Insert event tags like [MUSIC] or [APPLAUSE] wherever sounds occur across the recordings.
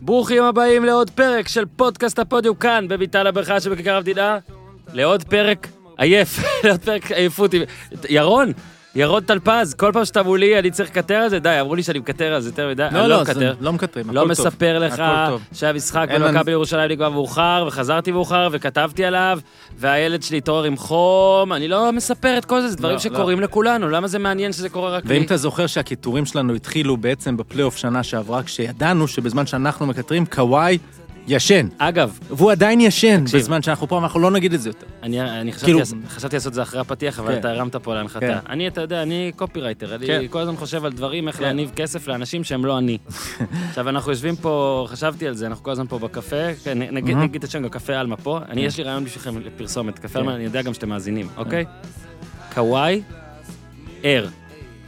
ברוכים הבאים לעוד פרק של פודקאסט הפודיום כאן, בביתן הברכה שבכיכר המדינה. לעוד פרק עייף, [LAUGHS] לעוד פרק עייפות. ירון, ירון טלפז, כל פעם שאתה מולי אני צריך לקטר על זה, די, אמרו לי שאני מקטר על זה יותר מדי, לא, אני לא, לא מקטר. לא מקטרים, לא הכל טוב. מספר לך. שהמשחק אין במכבי ירושלים נגמר מאוחר, וחזרתי מאוחר, וכתבתי עליו, והילד שלי התעורר עם חום, אני לא מספר את כל זה, זה דברים לא, שקורים לכולנו, למה זה מעניין שזה קורה רק לי? ואם אתה זוכר שהקיטורים שלנו התחילו בעצם בפלייאוף שנה שעברה, כשידענו שבזמן שאנחנו מקטרים, קוואי ישן. אגב, והוא עדיין ישן תקשיב. בזמן שאנחנו פה, אנחנו לא נגיד את זה יותר. אני, אני חשבתי, כאילו- לעשות- חשבתי לעשות את זה אחרי הפתיח, אבל כן. אתה הרמת פה להנחתה. כן. אני, אתה יודע, אני קופירייטר, אני כן. כל הזמן חושב על דברים, איך כן. להניב כסף לאנשים שהם לא אני. [LAUGHS] עכשיו, אנחנו יושבים פה, חשבתי על זה, אנחנו כל הזמן פה בקפה, כן, נגיד, מהמם. נגיד את השם, קפה עלמה פה. אני, יש לי רעיון בשבילכם לפרסומת, קפה כן. עלמה, אני יודע גם שאתם מאזינים, אוקיי? קוואי, ער.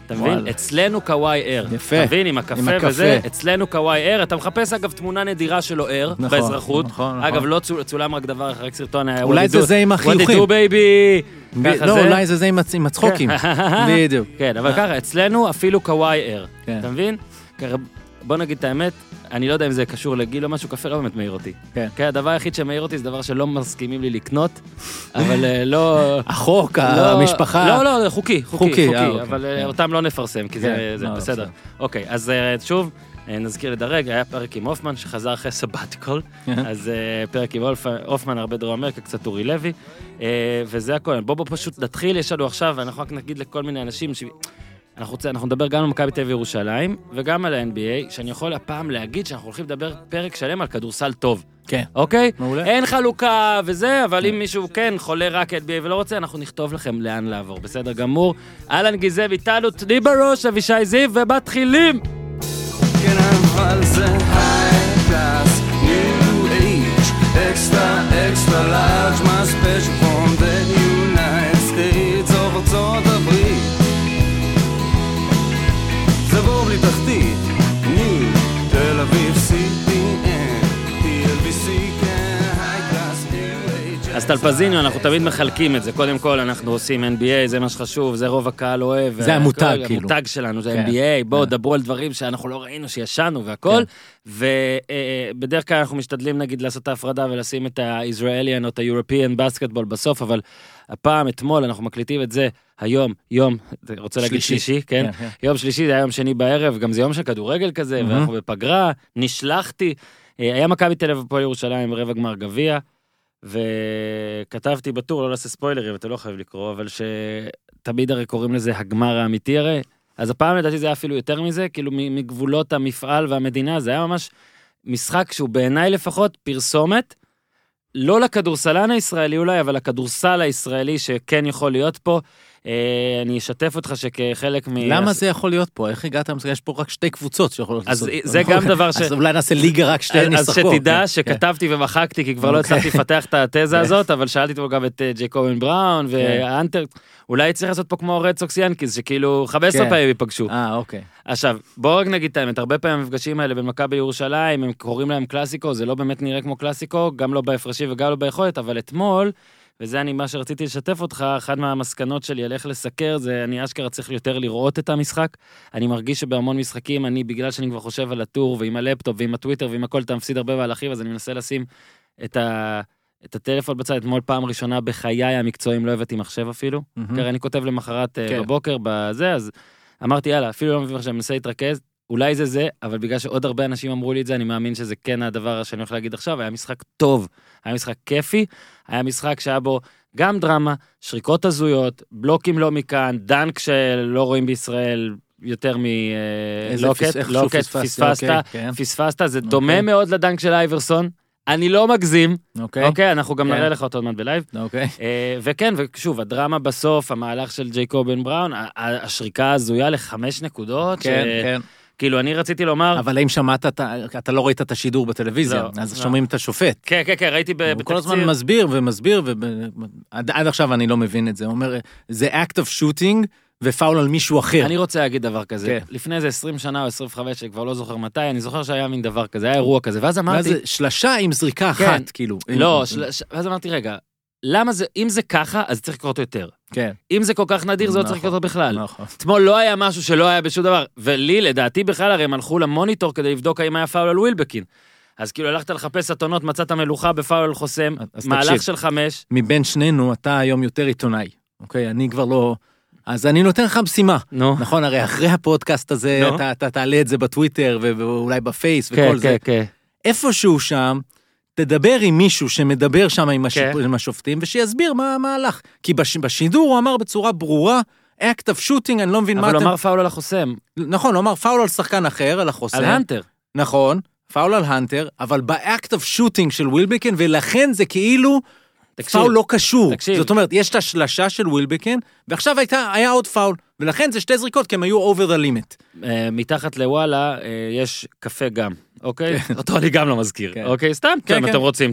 אתה מבין? אצלנו קוואי ער. יפה. אתה מבין? עם הקפה. וזה, אצלנו קוואי ער. אתה מחפש אגב תמונה נדירה שלו ער, נכון, באזרחות. נכון, אגב, נכון. לא צול- צולם רק דבר, רק סרטון היה... אולי What זה did you- זה עם What did החיוכים. you baby? לא, זה. אולי זה זה עם הצ- עם הצחוקים. [LAUGHS] בדיוק. כן, אבל ככה, אצלנו אפילו קוואי ער. כן. אתה מבין? בוא נגיד את האמת, אני לא יודע אם זה קשור לגיל או משהו, קפה לא באמת מעיר אותי. כן. כן, הדבר היחיד שמעיר אותי זה דבר שלא מסכימים לי לקנות, אבל אה, לא... [LAUGHS] החוק, לא- המשפחה. לא, לא, חוקי, חוקי, חוקי, אה, אוקיי, אבל אה, כן. אותם לא נפרסם, כי זה כן, זה לא, בסדר. אוקיי, אז שוב, נזכיר לדרג, היה פרק עם הופמן שחזר אחרי סבתיקול, אז פרק עם הופ- הופמן, הרבה דרום אמריקה, קצת אורי לוי, וזה הכל. בוא בוא פשוט נתחיל, יש לנו עכשיו, ואנחנו רק נגיד לכל מיני אנשים ש... אנחנו, רוצים, אנחנו נדבר גם על מכבי תל אביב ירושלים, וגם על ה-NBA, שאני יכול הפעם להגיד שאנחנו הולכים לדבר פרק שלם על כדורסל טוב, כן. אוקיי? מעולה. אין חלוקה וזה, אבל אם מישהו כן חולה רק NBA ולא רוצה, אנחנו נכתוב לכם לאן לעבור, בסדר גמור. אהלן גיזב איתנו, תני בראש, אבישי זיו, ומתחילים! כן אבל זה new age, extra extra large, my special new age. אז טלפזיניו, אנחנו תמיד מחלקים את זה. קודם כל, אנחנו עושים NBA, זה מה שחשוב, זה רוב הקהל אוהב. זה המותג, כאילו. המותג שלנו, זה כן. NBA, בואו, כן. דברו על דברים שאנחנו לא ראינו, שישנו והכל. כן. ובדרך כלל אנחנו משתדלים, נגיד, לעשות את ההפרדה ולשים את ה-Israelian או את ה-European basketball בסוף, אבל הפעם, אתמול, אנחנו מקליטים את זה היום, יום, רוצה להגיד שלישי. כן? יום שלישי זה היה יום שני בערב, גם זה יום של כדורגל כזה. ואנחנו בפגרה, נשלחתי. אה, היה מכבי תל אביב הפועל ירושלים רבע גמר גביע, וכתבתי בטור, לא נעשה ספוילרים, אתה לא חייב לקרוא, אבל שתמיד הרי קוראים לזה הגמר האמיתי הרי. אז הפעם לדעתי זה היה אפילו יותר מזה, כאילו מגבולות המפעל והמדינה, זה היה ממש משחק שהוא בעיניי לפחות פרסומת, לא לכדורסלן הישראלי אולי, אבל לכדורסל הישראלי שכן יכול להיות פה. אה, אני אשתף אותך שכחלק מ... למה זה יכול להיות פה? איך הגעת? יש פה רק שתי קבוצות שיכולות אז לעשות. זה גם דבר ש- אז אולי נעשה ליגה רק שתיהן אז ישחקו. שתדע כן, שכתבתי ומחקתי, כי כבר לא אוקיי. הצלחתי לפתח את התזה [LAUGHS] הזאת, אבל שאלתי פה גם את אה, ג'ייקובן בראון והאנטר, אולי צריך לעשות פה כמו רד סוקס ינקיז, שכאילו 15 כן. פעמים ייפגשו. אה, אוקיי. עכשיו, בואו רק נגיד את האמת, הרבה פעמים המפגשים האלה בין מכבי ירושלים, הם קוראים להם קלאסיקו, זה לא באמת נראה כמו קלאסיקו, גם לא בהפרשים וגם לא ביכולת, אבל אתמול, וזה אני מה שרציתי לשתף אותך, אחת מהמסקנות שלי על איך לסקר, זה אני אשכרה צריך יותר לראות את המשחק. אני מרגיש שבהמון משחקים, אני, בגלל שאני כבר חושב על הטור, ועם הלפטופ, ועם הטוויטר, ועם הכל, אתה מפסיד הרבה מהלכים, אז אני מנסה לשים את, ה... את הטלפון בצד. אתמול פעם ראשונה בחיי המקצועיים לא הבאתי מחשב אפילו. מהמם. כי אני כותב למחרת אה, כן. בבוקר בזה, אז אמרתי, יאללה, אפילו לא מבין עכשיו, אני מנסה להתרכז, אולי זה זה, אבל בגלל שעוד הרבה אנשים אמרו לי את זה, אני מאמין שזה כן הדבר שאני הולך להגיד עכשיו, היה משחק טוב, היה משחק כיפי, היה משחק שהיה בו גם דרמה, שריקות הזויות, בלוקים לא מכאן, דנק שלא רואים בישראל יותר מלוקט, פס- איכשהו לוקט, פספסתי, פספסת, אוקיי, כן. פספסת, זה אוקיי. דומה מאוד לדנק של אייברסון, אני לא מגזים, אוקיי. אוקיי, אנחנו גם כן. נראה לך אותו עוד מעט בלייב. אוקיי. אה, וכן, ושוב, הדרמה בסוף, המהלך של ג'ייקובן בראון, השריקה ההזויה לחמש נקודות, כן, ש- כן. כאילו, אני רציתי לומר, אבל האם שמעת, את ה- אתה לא ראית את השידור בטלוויזיה, לא, אז לא. שומעים את השופט. כן, כן, כן, ראיתי ב- הוא כל הזמן בתקציר, מסביר ומסביר, ועד עד עכשיו אני לא מבין את זה. הוא אומר, זה act of shooting ופאול על מישהו אחר. אני רוצה להגיד דבר כזה, כן. לפני איזה 20 שנה או 25, שאני כבר לא זוכר מתי, אני זוכר שהיה מין דבר כזה, היה אירוע כזה, ואז ואז אמרתי, זה שלשה עם זריקה כן. אחת, כאילו. לא, עם- של- ואז אמרתי, רגע, למה זה, אם זה ככה, אז צריך לקרות יותר. כן, אם זה כל כך נדיר, זה לא צריך נכון, לקרות בכלל. נכון. אתמול לא היה משהו שלא היה בשום דבר, ולי, לדעתי בכלל, הרי הם הלכו למוניטור כדי לבדוק האם היה פאול על ווילבקין. אז כאילו הלכת לחפש אתונות, מצאת מלוכה בפאול על חוסם, מהלך תקשיב. של חמש, מבין שנינו, אתה היום יותר עיתונאי, אוקיי? אני כבר לא... אז אני נותן לך משימה. נו. נכון, הרי אחרי הפודקאסט הזה. אתה, אתה תעלה את זה בטוויטר ואולי בפייס כן, וכל זה. כן, כן. איפשהו שם, תדבר עם מישהו שמדבר שם עם, הש... כן. עם השופטים, ושיסביר מה מה הלך. כי בש... בשידור הוא אמר בצורה ברורה, act of shooting, אני לא מבין מה אבל אתם... הוא אמר פאול על החוסם, נכון, הוא אמר פאול על שחקן אחר, על החוסם. על האנטר. נכון, פאול על הנטר, אבל ב act of shooting של ווילבקין, ולכן זה כאילו תקשיב, פאול לא קשור. תקשיב. זאת אומרת, יש את השלשה של ווילבקין, ועכשיו הייתה, היה עוד פאול, ולכן זה שתי זריקות, כי הם היו over the limit. אה, מתחת לוואלה אה, יש קפה גם, אוקיי? אותו אני גם לא מזכיר, כן. אוקיי? סתם, כן, כן, כן. אתם רוצים,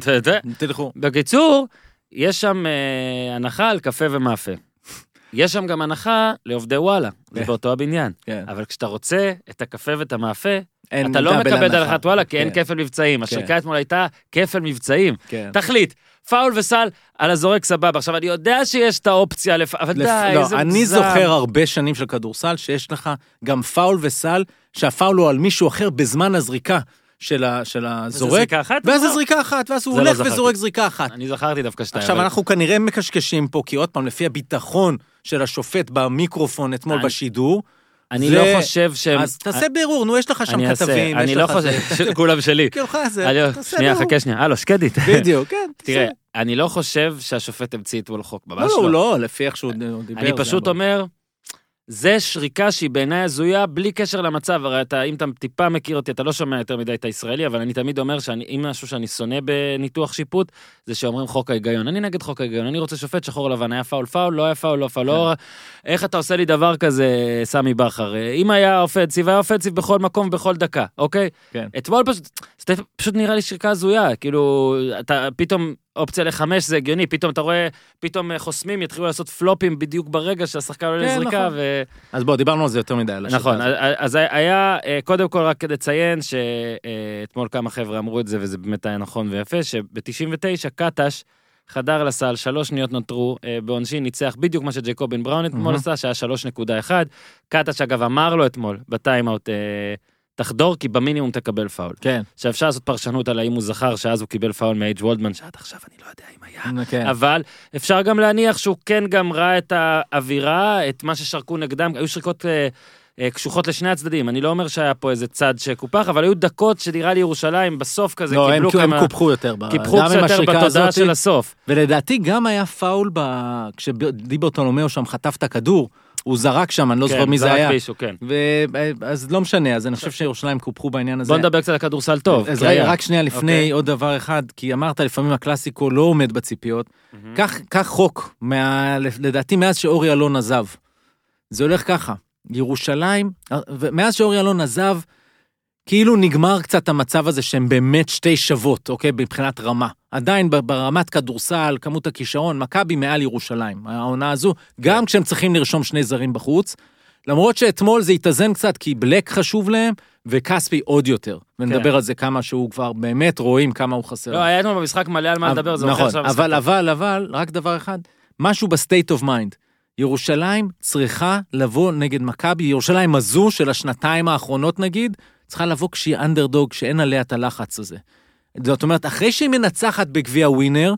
תלכו. בקיצור, יש שם אה, הנחה על קפה ומאפה. יש שם גם הנחה לעובדי וואלה, זה כן. באותו הבניין. כן. אבל כשאתה רוצה את הקפה ואת המאפה, אתה לא מקבל. הנחת וואלה, כי אין כן, כפל מבצעים. כן. השריקה אתמול הייתה כפל מבצעים. כן. תחליט, פאול וסל על הזורק סבבה. עכשיו, אני יודע שיש את האופציה, לפ... אבל לפ- די, לא, איזה אני מוגזם. זוכר הרבה שנים של כדורסל, שיש לך גם פאול וסל, שהפאול הוא על מישהו אחר בזמן הזריקה של ה- של הזורק, זריקה אחת? ואז זה. זריקה אחת, ואז הוא לא הולך זכרתי. וזורק זריקה אחת. אני זכרתי דווקא שתיים. עכשיו, אבל- אנחנו כנראה מקשקשים פה, כי עוד פעם, לפי הביטחון של השופט במיקרופון אתמול אני- בשידור, אני זה- לא חושב שהם... אז תעשה בירור, נו, יש לך שם אני אעשה, כתבים, אני לא חושב, זה. [LAUGHS] שכולם שלי. לך זה, תעשה שנייה, בירור. חכה שנייה. הלו, שקדית. [LAUGHS] בדיוק, כן. [LAUGHS] תראה. אני לא חושב שהשופט המציא אתמול חוק, ממש לא, לא. לא, לפי איך שהוא דיבר. אני פשוט אומר, זה שריקה שהיא בעיניי הזויה, בלי קשר למצב, הרי אתה, אם אתה טיפה מכיר אותי, אתה לא שומע יותר מדי את הישראלי, אבל אני תמיד אומר שאם משהו שאני שונא בניתוח שיפוט, זה שאומרים חוק ההיגיון. אני נגד חוק ההיגיון, אני רוצה שופט שחור לבן, היה פאול פאול, לא היה פאול, לא פאול, לא... איך אתה עושה לי דבר כזה, סמי בכר? אם היה offensive, היה offensive בכל מקום, בכל דקה, אוקיי? כן. אתמול פשוט, זה פשוט נראה לי שריקה הזויה, כאילו, אתה פתאום, אופציה לחמש זה הגיוני, פתאום אתה רואה, פתאום אה, חוסמים יתחילו לעשות פלופים בדיוק ברגע שהשחקן עולה כן, לזריקה, נכון. ו... אז בוא, דיברנו על זה יותר מדי. נכון, הזאת. אז היה, אה, קודם כל רק כדי לציין שאתמול כמה חבר'ה אמרו את זה, וזה באמת היה נכון ויפה, שב-99 קטש חדר לסל, שלוש שניות נותרו, אה, בעונשין ניצח בדיוק מה שג'ייקובן בראון אתמול מהמם. עשה, שהיה 3.1. קטש אגב אמר לו אתמול, בטיימאוט, אה, תחדור כי במינימום תקבל פאול. כן, עכשיו אפשר לעשות פרשנות על האם הוא זכר שאז הוא קיבל פאול מאייג' וולדמן, שעד עכשיו אני לא יודע אם היה. כן. אבל אפשר גם להניח שהוא כן גם ראה את האווירה, את מה ששרקו נגדם, היו שריקות אה, אה, קשוחות לשני הצדדים. אני לא אומר שהיה פה איזה צד שקופח, אבל היו דקות שנראה לי ירושלים בסוף כזה לא, הם קיבלו הם כמה... קופחו יותר. קיפחו קצת יותר בתודעה הזאת. של הסוף. ולדעתי גם היה פאול ב... כשדיברטון אומאו שם חטף את הכדור, הוא זרק שם, אני לא זוכר כן, מי זה זרק היה. מישהו, כן. אז לא משנה, אז אני חושב שירושלים קופחו בעניין הזה. בוא נדבר קצת על כדורסל טוב. אז רגע. רק שנייה לפני אוקיי. עוד דבר אחד, כי אמרת לפעמים הקלאסיקו לא עומד בציפיות. קח, קח חוק, מה, לדעתי מאז שאורי אלון עזב. זה הולך ככה, ירושלים, ומאז שאורי אלון עזב, כאילו נגמר קצת המצב הזה שהם באמת שתי שוות, אוקיי? מבחינת רמה. עדיין ברמת כדורסל, כמות הכישרון, מכבי מעל ירושלים, העונה הזו, גם כשהם צריכים לרשום שני זרים בחוץ. למרות שאתמול זה התאזן קצת, כי בלק חשוב להם, וכספי עוד יותר. ונדבר על זה כמה שהוא כבר באמת רואים כמה הוא חסר. לא, היה אתמול במשחק מלא על מה אבל- לדבר, זה נכון, עכשיו אבל, לשחק. אבל, אבל, רק דבר אחד, משהו ב state of mind. ירושלים צריכה לבוא נגד מכבי, ירושלים הזו של השנתיים האחרונות נגיד, צריכה לבוא כשהיא אנדרדוג, כשאין עליה את הלחץ הזה. זאת אומרת, אחרי שהיא מנצחת בגביע ווינר,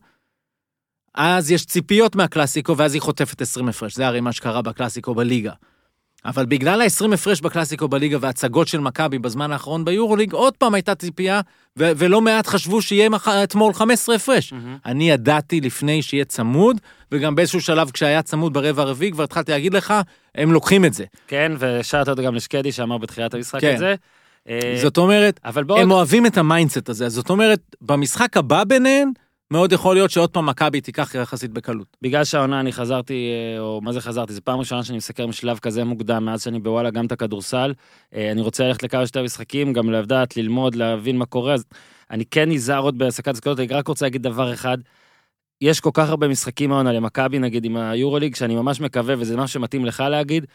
אז יש ציפיות מהקלאסיקו, ואז היא חוטפת 20 הפרש. זה הרי מה שקרה בקלאסיקו בליגה. אבל בגלל ה-20 הפרש בקלאסיקו בליגה וההצגות של מכבי בזמן האחרון ביורוליג, עוד פעם הייתה ציפייה, ו- ולא מעט חשבו שיהיה מח- אתמול 15 הפרש. מהמם. אני ידעתי לפני שיהיה צמוד, וגם באיזשהו שלב כשהיה צמוד ברבע הרביעי, כבר התחלתי להגיד לך, הם לוקחים את זה. כן, ושאלת אותו גם לשקדי שאמר בתחילת המשחק כן. את זה. אה, זאת אומרת, בואו... הם אוהבים את ה mindset הזה. זאת אומרת, במשחק הבא ביניהן, מאוד יכול להיות שעוד פעם מכבי תיקח יחסית בקלות. בגלל שהעונה אני חזרתי, אה, או מה זה חזרתי, זו פעם ראשונה שאני מסקר משלב כזה מוקדם, מאז שאני בוואלה גם את הכדורסל. אה, אני רוצה ללכת לכמה שיותר משחקים, גם לדעת, ללמוד, להבין מה קורה, אז אני כן נזהר עוד בהעסקת זכויות, אני רק רוצה להגיד דבר אחד. יש כל כך הרבה משחקים העונה למכבי, נגיד עם היורוליג, שאני ממש מקווה, וזה מה שמתאים לך להגיד,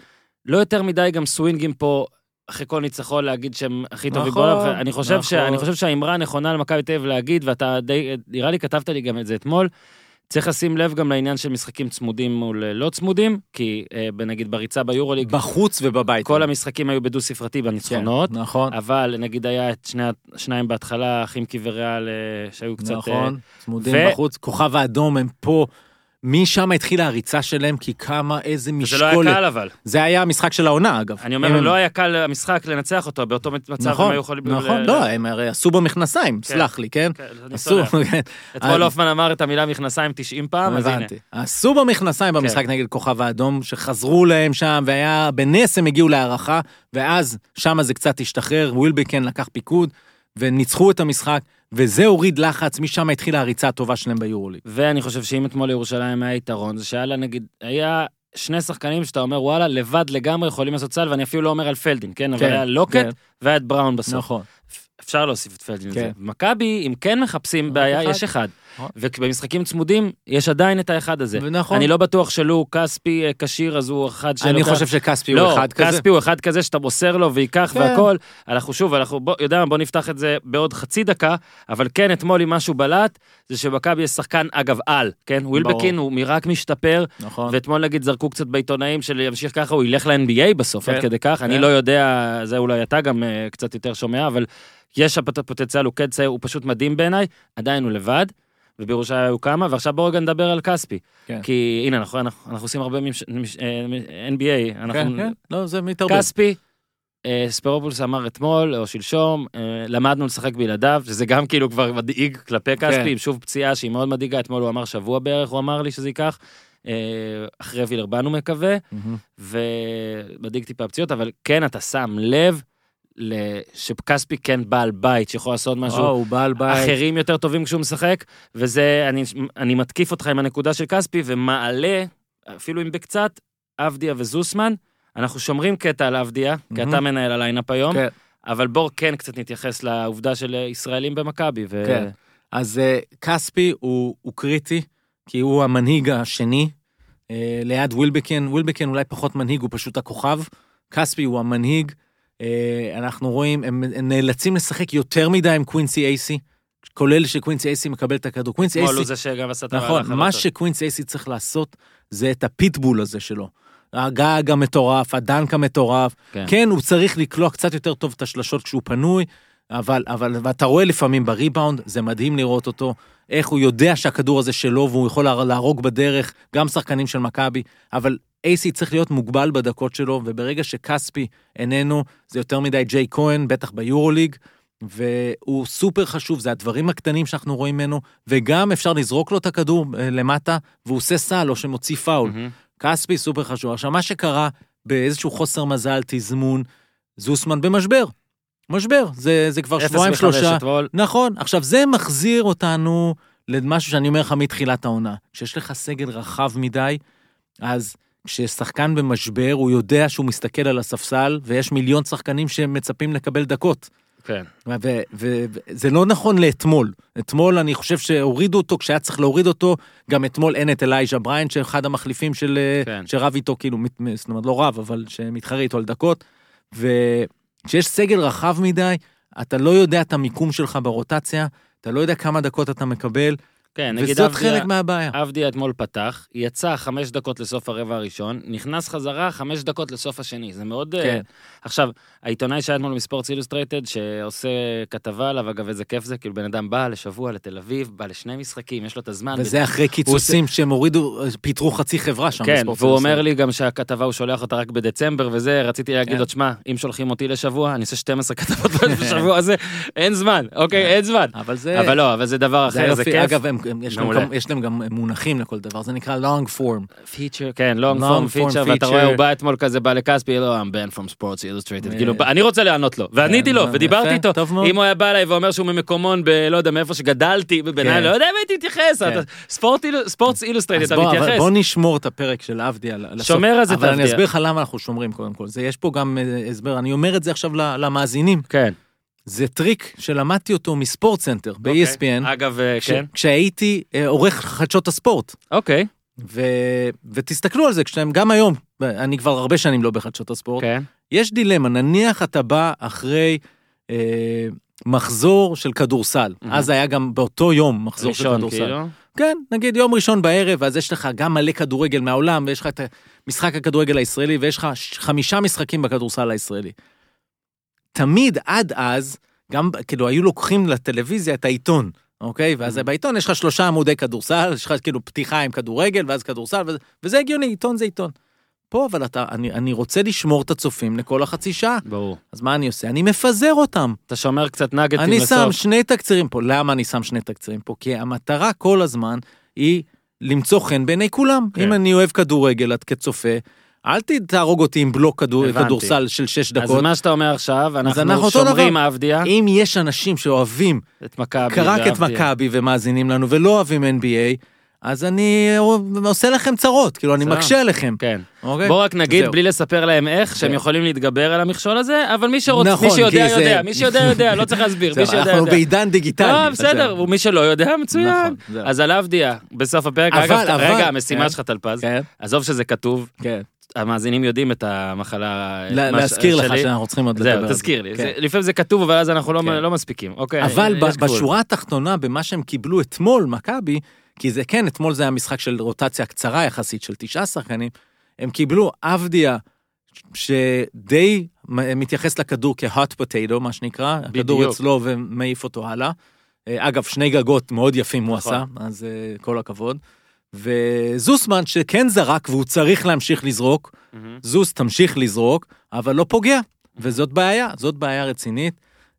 לא יותר מדי גם סווינגים פה. אחרי כל ניצחון להגיד שהם הכי טובים נכון, בעולם, ואני חושב, ש... נכון. אני חושב שהאמרה הנכונה למכבי תל אביב להגיד, ואתה די, נראה לי כתבת לי גם את זה אתמול, צריך לשים לב גם לעניין של משחקים צמודים מול אה, לא צמודים, כי אה, נגיד בריצה ביורוליג, בחוץ ובבית. כל המשחקים היו בדו ספרתי בניצחונות, כן, נכון, אבל נגיד היה את שני השניים בהתחלה, חימקי וריאל, אה, שהיו קצת... נכון, צמודים ו- בחוץ. כוכב האדום הם פה. משם התחילה הריצה שלהם, כי כמה, איזה וזה לא היה משקולת. קל אבל. זה היה המשחק של העונה, אגב. אני אומר, הם- לא היה קל המשחק לנצח אותו, באותו מצב הם נכון, היו יכולים... נכון, ל- לא, הם הרי עשו במכנסיים, כן. סלח לי, כן? כן, אני עשו. כן. אתמול אה, הופמן אמר את המילה מכנסיים 90 פעם, אז הנה. עשו במכנסיים כן. במשחק נגד כוכב האדום, שחזרו להם שם, והיה, בנס הם הגיעו להערכה, ואז שם זה קצת השתחרר, ווילבקן לקח פיקוד, וניצחו את המשחק, וזה הוריד לחץ, משם התחילה הריצה הטובה שלהם ביורוליג. ואני חושב שאם אתמול לירושלים היה יתרון, זה שהיה לה נגיד, היה שני שחקנים שאתה אומר, וואלה, לבד לגמרי יכולים לעשות סל, ואני אפילו לא אומר על פלדין, כן? אבל כן, היה לוקט כן. והיה את בראון בסוף. נכון. אפשר להוסיף את פלדין לזה. כן. מכבי, אם כן מחפשים בעיה, אחד. יש אחד. נכון. ובמשחקים צמודים, יש עדיין את האחד הזה. ונכון. אני לא בטוח שלו כספי אה, כשיר, אז הוא אחד שלוקח... אני חושב שכספי הוא לא, אחד כזה. כספי הוא אחד כזה שאתה מוסר לו וייקח כן. והכל. אנחנו שוב, אנחנו, בוא, יודע מה, בוא נפתח את זה בעוד חצי דקה, אבל כן, אתמול אם משהו בלט, זה שבמכבי יש שחקן, אגב, על, כן? ווילבקין הוא רק משתפר, נכון. ואתמול נגיד זרקו קצת בעיתונאים של ימשיך ככה, הוא ילך ל-NBA בסוף, כן, עד כדי כך. אני כן. לא יודע, זה אולי אתה גם אה, קצת יותר שומע, אבל יש הפוט- פוטנציאל, הוא כן צעיר, הוא פשוט מדהים בעיניי, עדיין הוא לבד. ובירושלים היו כמה, ועכשיו בואו רגע נדבר על כספי. כן. כי הנה, אנחנו, אנחנו, אנחנו עושים הרבה ממש, ממש, אה, NBA, אנחנו, כן, כן, לא, זה מתערבב. כספי, אה, ספירופולוס אמר אתמול או שלשום, אה, למדנו לשחק בלעדיו, שזה גם כאילו כבר מדאיג כלפי כן. כספי, עם שוב פציעה שהיא מאוד מדאיגה, אתמול הוא אמר שבוע בערך, הוא אמר לי שזה ייקח, אה, אחרי וילרבן הוא מקווה, מהמם. ומדאיג טיפה פציעות, אבל כן, אתה שם לב שכספי כן בעל בית, שיכול לעשות משהו. או, הוא בעל בית. אחרים יותר טובים כשהוא משחק, וזה, אני, אני מתקיף אותך עם הנקודה של כספי ומעלה, אפילו אם בקצת, אבדיה וזוסמן. אנחנו שומרים קטע על אבדיה, כי מהמם. אתה מנהל ה lineup היום, כן. אבל בואו כן קצת נתייחס לעובדה של ישראלים במכבי. ו... כן. אז אה, כספי הוא, הוא קריטי, כי הוא המנהיג השני, אה, ליד ווילבקן, ווילבקן אולי פחות מנהיג, הוא פשוט הכוכב. כספי הוא המנהיג. אה, אנחנו רואים, הם, נאלצים לשחק יותר מדי עם קווינסי אייסי, כולל שקווינסי אייסי מקבל את הכדור. קווינסי אתמול הוא אייסי, זה שגם עשה את נכון, מה. שקווינסי אייסי צריך לעשות, זה את הפיטבול הזה שלו. הגג המטורף, הדנק המטורף. כן. כן, הוא צריך לקלוע קצת יותר טוב את השלשות כשהוא פנוי, אבל, אבל, ואתה רואה לפעמים בריבאונד, זה מדהים לראות אותו, איך הוא יודע שהכדור הזה שלו והוא יכול לה- להרוג בדרך, גם שחקנים של מכבי, אבל אייסי צריך להיות מוגבל בדקות שלו, וברגע שכספי איננו, זה יותר מדי ג'ייק כהן, בטח ביורוליג, והוא סופר חשוב, זה הדברים הקטנים שאנחנו רואים ממנו, וגם אפשר לזרוק לו את הכדור אה, למטה, והוא עושה סל או שמוציא פאול. מהמם. כספי סופר חשוב. עכשיו, מה שקרה באיזשהו חוסר מזל, תזמון, זוסמן במשבר. משבר, זה, זה כבר שבועיים שלושה. אתמול. נכון, עכשיו זה מחזיר אותנו למשהו שאני אומר לך מתחילת העונה. כשיש לך סגל רחב מדי, אז כששחקן במשבר, הוא יודע שהוא מסתכל על הספסל, ויש מיליון שחקנים שמצפים לקבל דקות. כן. וזה לא נכון לאתמול. אתמול אני חושב שהורידו אותו, כשהיה צריך להוריד אותו, גם אתמול אין את אלייז'ה בריין, שאחד המחליפים של... כן. שרב איתו, כאילו, זאת אומרת, לא רב, אבל שמתחרה איתו על דקות. וכשיש סגל רחב מדי, אתה לא יודע את המיקום שלך ברוטציה, אתה לא יודע כמה דקות אתה מקבל, כן, נגיד וזאת אבדיה- חלק מהבעיה. אבדיה אתמול פתח, יצא חמש דקות לסוף הרבע הראשון, נכנס חזרה חמש דקות לסוף השני, זה מאוד... אה, כן. עכשיו, העיתונאי שהיה אתמול מספורטס אילוסטרייטד, שעושה כתבה עליו, אגב, איזה כיף זה, כאילו בן אדם בא לשבוע לתל אביב, בא לשני משחקים, יש לו את הזמן. וזה אחרי קיצוצים שהם הורידו, פיטרו חצי חברה שם. כן, והוא. אומר לי גם שהכתבה הוא שולח אותה רק בדצמבר וזה, רציתי להגיד כן. לו, תשמע, אם שולחים אותי לשבוע, אני עושה 12 כתבות [LAUGHS] בשבוע הזה, אין זמן, אוקיי, אין זמן. אבל זה... אבל לא, אבל זה דבר אחר, זה. כיף. אגב, הם- יש להם. גם- יש להם גם מונחים לכל דבר, זה נקרא long form. feature, כן, Long form form feature, ואתה. רואה, הוא בא אתמול כזה, בא לכספי, לא, I'm Ben from Sports Illustrated, כאילו, אני רוצה לענות לו, ועניתי כן, לו, יפה, ודיברתי איתו. אם הוא היה בא אליי ואומר שהוא ממקומון ב... לא יודע, מאיפה שגדלתי, בביניים, כן. לא יודע אם הייתי מתייחס, כן. ספורטס אילוסטרייטד, אז אתה מתייחס. בוא נשמור את הפרק של אבדיה על הסוף. שומר על זה את אבל אני. אסביר לך למה אנחנו שומרים קודם כל. זה, יש פה גם אה, הסבר, אני אומר את זה עכשיו למאזינים. כן. זה טריק שלמדתי אותו מספורט סנטר אוקיי. ב-ESPN, אגב, אה, כן. כשהייתי אה, עורך חדשות הספורט. אוקיי, ו... ותסתכלו על זה, כשאתם, גם היום, אני כבר הרבה שנים לא בחדשות הספורט, כן. יש דילמה, נניח אתה בא אחרי אה, מחזור של כדורסל, מהמם. אז היה גם באותו יום מחזור של ראשון, כדורסל. כאילו. כן, נגיד יום ראשון בערב, אז יש לך גם מלא כדורגל מהעולם, ויש לך את משחק הכדורגל הישראלי, ויש לך ש- חמישה משחקים בכדורסל הישראלי. תמיד עד אז, גם, כאילו, היו לוקחים לטלוויזיה את העיתון, אוקיי? ואז Mhm. בעיתון יש לך שלושה עמודי כדורסל, יש לך כאילו פתיחה עם כדורגל, ואז כדורסל, וזה, וזה הגיוני, עיתון זה עיתון. פה, אבל אתה, אני, אני רוצה לשמור את הצופים לכל החצי שעה, ברור. אז מה אני עושה? אני מפזר אותם. אתה שומר קצת נגטים אני לסוף. שם שני תקצירים פה. למה אני שם שני תקצירים פה? כי המטרה כל הזמן היא למצוא חן בעיני כולם. כן. אם אני אוהב כדורגל, את כצופה, אל תהרוג אותי עם בלוק כדור. כדורסל של שש אז דקות. מה שאתה אומר עכשיו, אנחנו אנחנו שומרים דבר. עבדיה, אם יש אנשים שאוהבים את מכבי. רק את. מכבי ומאזינים לנו ולא אוהבים NBA, אז אני עושה לכם צרות, כאילו אני. מקשה עליכם. כן. אוקיי? בוא רק נגיד, זהו. בלי לספר להם איך, שהם. יכולים להתגבר על המכשול הזה, אבל מי שרוצה, נכון, מי שיודע, זה- יודע, מי שיודע, יודע, לא צריך להסביר, מי שיודע, אנחנו יודע. בעידן דיגיטלי. לא, בסדר, ומי שלא יודע, מצוין. נכון. אז על עבדיה, בסוף הפרק, אבל- אגב, אבל- רגע, המשימה כן. שלך, טלפז, כן, עזוב שזה כתוב, כן. המאזינים יודעים את המחלה... להזכיר לך. שאנחנו צריכים עוד לדבר. זהו, זה. תזכיר לי. כן. זה- לפעמים זה כתוב, אבל אז אנחנו לא- כן. לא מספיקים. אוקיי, אבל ב-. בשורה התחתונה, במה שהם קיבלו אתמול, מכבי, כי זה כן, אתמול זה היה משחק של רוטציה קצרה יחסית של תשעה שחקנים, הם קיבלו עבדיה שדי מתייחס לכדור כ-hot potato, מה שנקרא, הכדור. אצלו ומעיף אותו הלאה. אה, אגב, שני גגות מאוד יפים הוא נכון. עשה, אז אה, כל הכבוד. וזוסמן שכן זרק והוא צריך להמשיך לזרוק, מהמם. זוס תמשיך לזרוק, אבל לא פוגע, וזאת בעיה, זאת בעיה רצינית.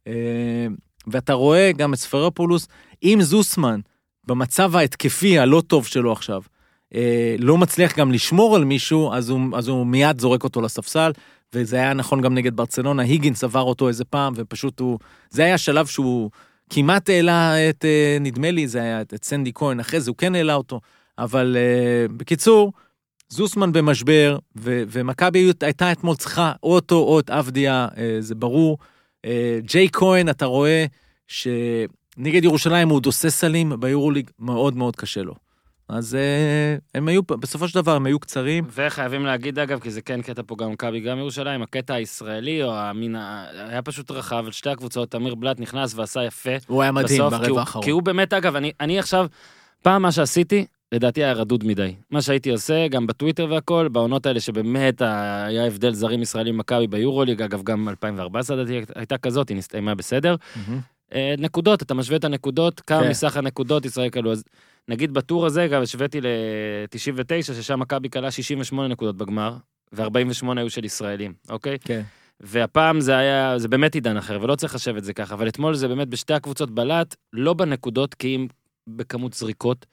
אה, ואתה רואה גם את ספרופולוס, אם זוסמן, במצב ההתקפי הלא טוב שלו עכשיו, אה, לא מצליח גם לשמור על מישהו, אז הוא, אז הוא מיד זורק אותו לספסל, וזה היה נכון גם נגד ברצלונה, היגינס עבר אותו איזה פעם, ופשוט הוא, זה היה שלב שהוא כמעט העלה את, אה, נדמה לי, זה היה את, את סנדי כהן, אחרי זה הוא כן העלה אותו, אבל אה, בקיצור, זוסמן במשבר, ו- ומכבי הייתה אתמול צריכה או אותו או את עבדיה, אה, זה ברור. אה, ג'יי כהן, אתה רואה שנגד ירושלים הוא דוסה סלים, ביורוליג מאוד מאוד קשה לו. אז אה, הם היו, בסופו של דבר הם היו קצרים. וחייבים להגיד, אגב, כי זה כן קטע פה גם מכבי, גם ירושלים, הקטע הישראלי, או המין, היה פשוט רחב על שתי הקבוצות, תמיר בלאט נכנס ועשה יפה. הוא היה מדהים בסוף, ברבע האחרון. כי הוא באמת, אגב, אני, אני עכשיו, פעם מה שעשיתי, לדעתי היה רדוד מדי. מה שהייתי עושה, גם בטוויטר והכל, בעונות האלה שבאמת היה הבדל זרים ישראלים מכבי ביורוליג, אגב, גם 2014 לדעתי הייתה כזאת, היא נסתיימה בסדר. אה, נקודות, אתה משווה את הנקודות, כמה כן. מסך הנקודות ישראל כלו. אז נגיד בטור הזה, גם השוויתי ל-99, ששם מכבי כלה 68 נקודות בגמר, ו-48 היו של ישראלים, אוקיי? כן. והפעם זה היה, זה באמת עידן אחר, ולא צריך לחשב את זה ככה, אבל אתמול זה באמת בשתי הקבוצות בלט, לא בנקודות, כי אם בכמות זריקות,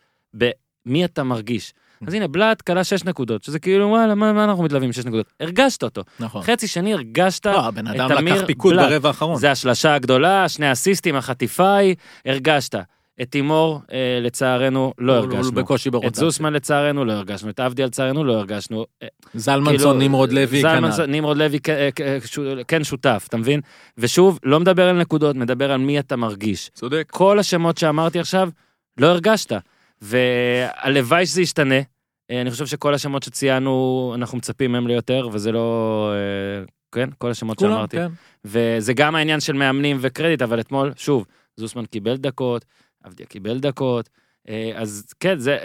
במי אתה מרגיש. אז הנה, בלאט כלה 6 נקודות, שזה כאילו, וואלה, מה, מה אנחנו מתלהבים 6 נקודות? הרגשת אותו. נכון. חצי שני הרגשת, לא, הבן אדם לקח פיקוד בלאט. ברבע האחרון. זה השלשה הגדולה, שני אסיסטים, החטיפה היא, הרגשת. את תימור, אה, לצערנו, לא הוא- הוא הרגשנו. בקושי את ברוטציה. זוסמן לצערנו לא הרגשנו, את עבדי לצערנו לא הרגשנו. אה, זלמנסון, כאילו, נמרוד לוי, זלמנסון, כנ"ל. נמרוד לוי אה, שו- כן שותף, אתה מבין? ושוב, לא מדבר על נקודות, מדבר על מי אתה מרגיש. צודק. כל השמות שאמרתי עכשיו, לא הרגשת. והלוואי שזה ישתנה. אה, אני חושב שכל השמות שציינו, אנחנו מצפים מהם ליותר, וזה לא... אה, כן, כל השמות כולם, שאמרתי. כן. וזה גם העניין של מאמנים וקרדיט, אבל אתמול, שוב, זוסמן קיבל דקות, עבדיה קיבל דקות, אז כן, זה,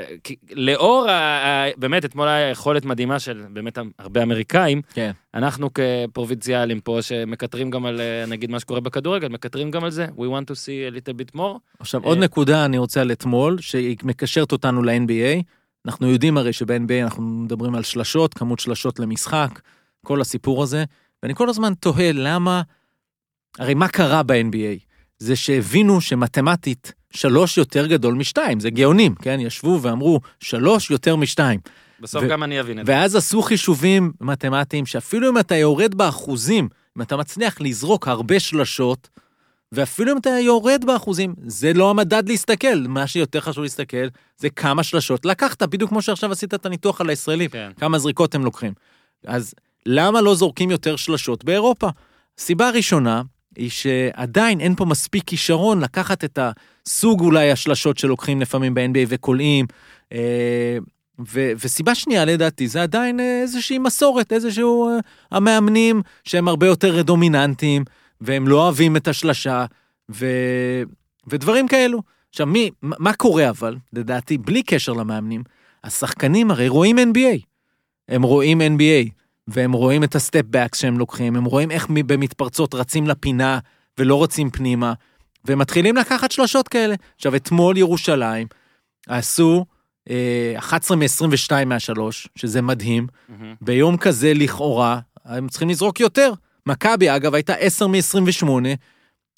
לאור, ה- ה- באמת, אתמול היה יכולת מדהימה של באמת הרבה אמריקאים, כן. אנחנו כפרובינציאלים פה, שמקטרים גם על, אה, נגיד, מה שקורה בכדורגל, מקטרים גם על זה, we want to see a little bit more. עכשיו, אה, עוד נקודה אני רוצה על אתמול, שהיא מקשרת אותנו ל-NBA. אנחנו יודעים הרי שב-NBA אנחנו מדברים על שלשות, כמות שלשות למשחק, כל הסיפור הזה, ואני כל הזמן תוהה למה, הרי מה קרה ב-NBA? זה שהבינו שמתמטית שלוש יותר גדול משתיים, זה גאונים, כן? ישבו ואמרו, שלוש יותר משתיים. בסוף ו- גם אני אבין את זה. ואז עשו חישובים מתמטיים שאפילו אם אתה יורד באחוזים, אם אתה מצליח לזרוק הרבה שלשות, ואפילו אם אתה יורד באחוזים, זה לא המדד להסתכל. מה שיותר חשוב להסתכל זה כמה שלשות לקחת, בדיוק כמו שעכשיו עשית את הניתוח על הישראלים, כן. כמה זריקות הם לוקחים. אז למה לא זורקים יותר שלשות באירופה? סיבה ראשונה היא שעדיין אין פה מספיק כישרון לקחת את הסוג אולי השלשות שלוקחים לפעמים ב-NBA וקולעים. אה, ו- וסיבה שנייה לדעתי זה עדיין אה, איזושהי מסורת, איזשהו אה, המאמנים שהם הרבה יותר דומיננטיים והם לא אוהבים את השלשה ו- ודברים כאלו. עכשיו, מי, מה קורה אבל, לדעתי, בלי קשר למאמנים, השחקנים הרי רואים NBA. הם רואים NBA, והם רואים את הסטפ בקס שהם לוקחים, הם רואים איך במתפרצות רצים לפינה ולא רצים פנימה, ומתחילים לקחת שלושות כאלה. עכשיו, אתמול ירושלים עשו אה, 11 מ-22 מהשלוש, שזה מדהים. מהמם. ביום כזה, לכאורה, הם צריכים לזרוק יותר. מכבי, אגב, הייתה 10 מ-28,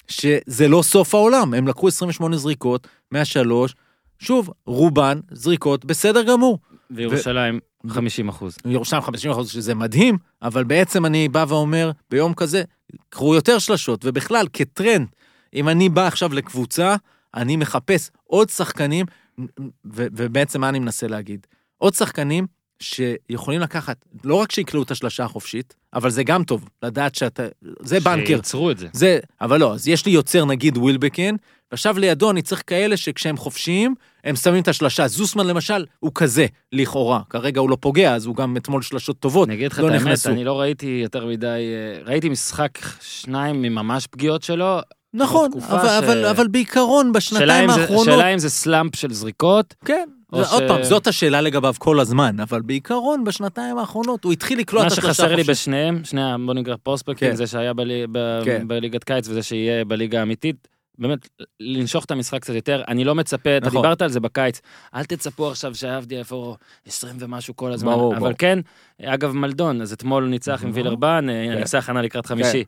שזה לא סוף העולם. הם לקחו 28 זריקות מהשלוש, שוב, רובן זריקות בסדר גמור. וירושלים 50 אחוז. ירושלים 50 אחוז, שזה מדהים, אבל בעצם אני בא ואומר, ביום כזה, קחו יותר שלשות, ובכלל, כטרנד, אם אני בא עכשיו לקבוצה, אני מחפש עוד שחקנים, ו- ובעצם מה אני מנסה להגיד? עוד שחקנים שיכולים לקחת, לא רק שיקלעו את השלשה החופשית, אבל זה גם טוב, לדעת שאתה, זה בנקר. שייצרו את זה. זה, אבל לא, אז יש לי יוצר נגיד ווילבקן, ועכשיו לידו אני צריך כאלה שכשהם חופשיים, הם שמים את השלשה. זוסמן למשל, הוא כזה, לכאורה. כרגע הוא לא פוגע, אז הוא גם אתמול שלשות טובות. אני אגיד לך לא את האמת, נכנסו. אני לא ראיתי יותר מדי, אה, ראיתי משחק שניים מממש פגיעות שלו. נכון, אבל, ש- אבל, אבל בעיקרון, בשנתיים האחרונות... שאלה אם זה סלאמפ של זריקות. כן, עוד ש- פעם, זאת השאלה לגביו כל הזמן, אבל בעיקרון, בשנתיים האחרונות, הוא התחיל לקלוע מה את השלושה שחסר לי החופשית. בשניהם, שני בוא נקרא פרוספקטים, כן. זה שהיה בלי- ב- כן. בליגת קיץ וזה שיהיה בליגה האמיתית. באמת, לנשוך את המשחק קצת יותר, אני לא מצפה, אתה נכון. דיברת על זה בקיץ, אל תצפו עכשיו שעבדי איפה 20 ומשהו כל הזמן, ברור, אבל ברור. כן, אגב מלדון, אז אתמול הוא ניצח עם. וילרבן, כן. אני עושה הכנה לקראת חמישי,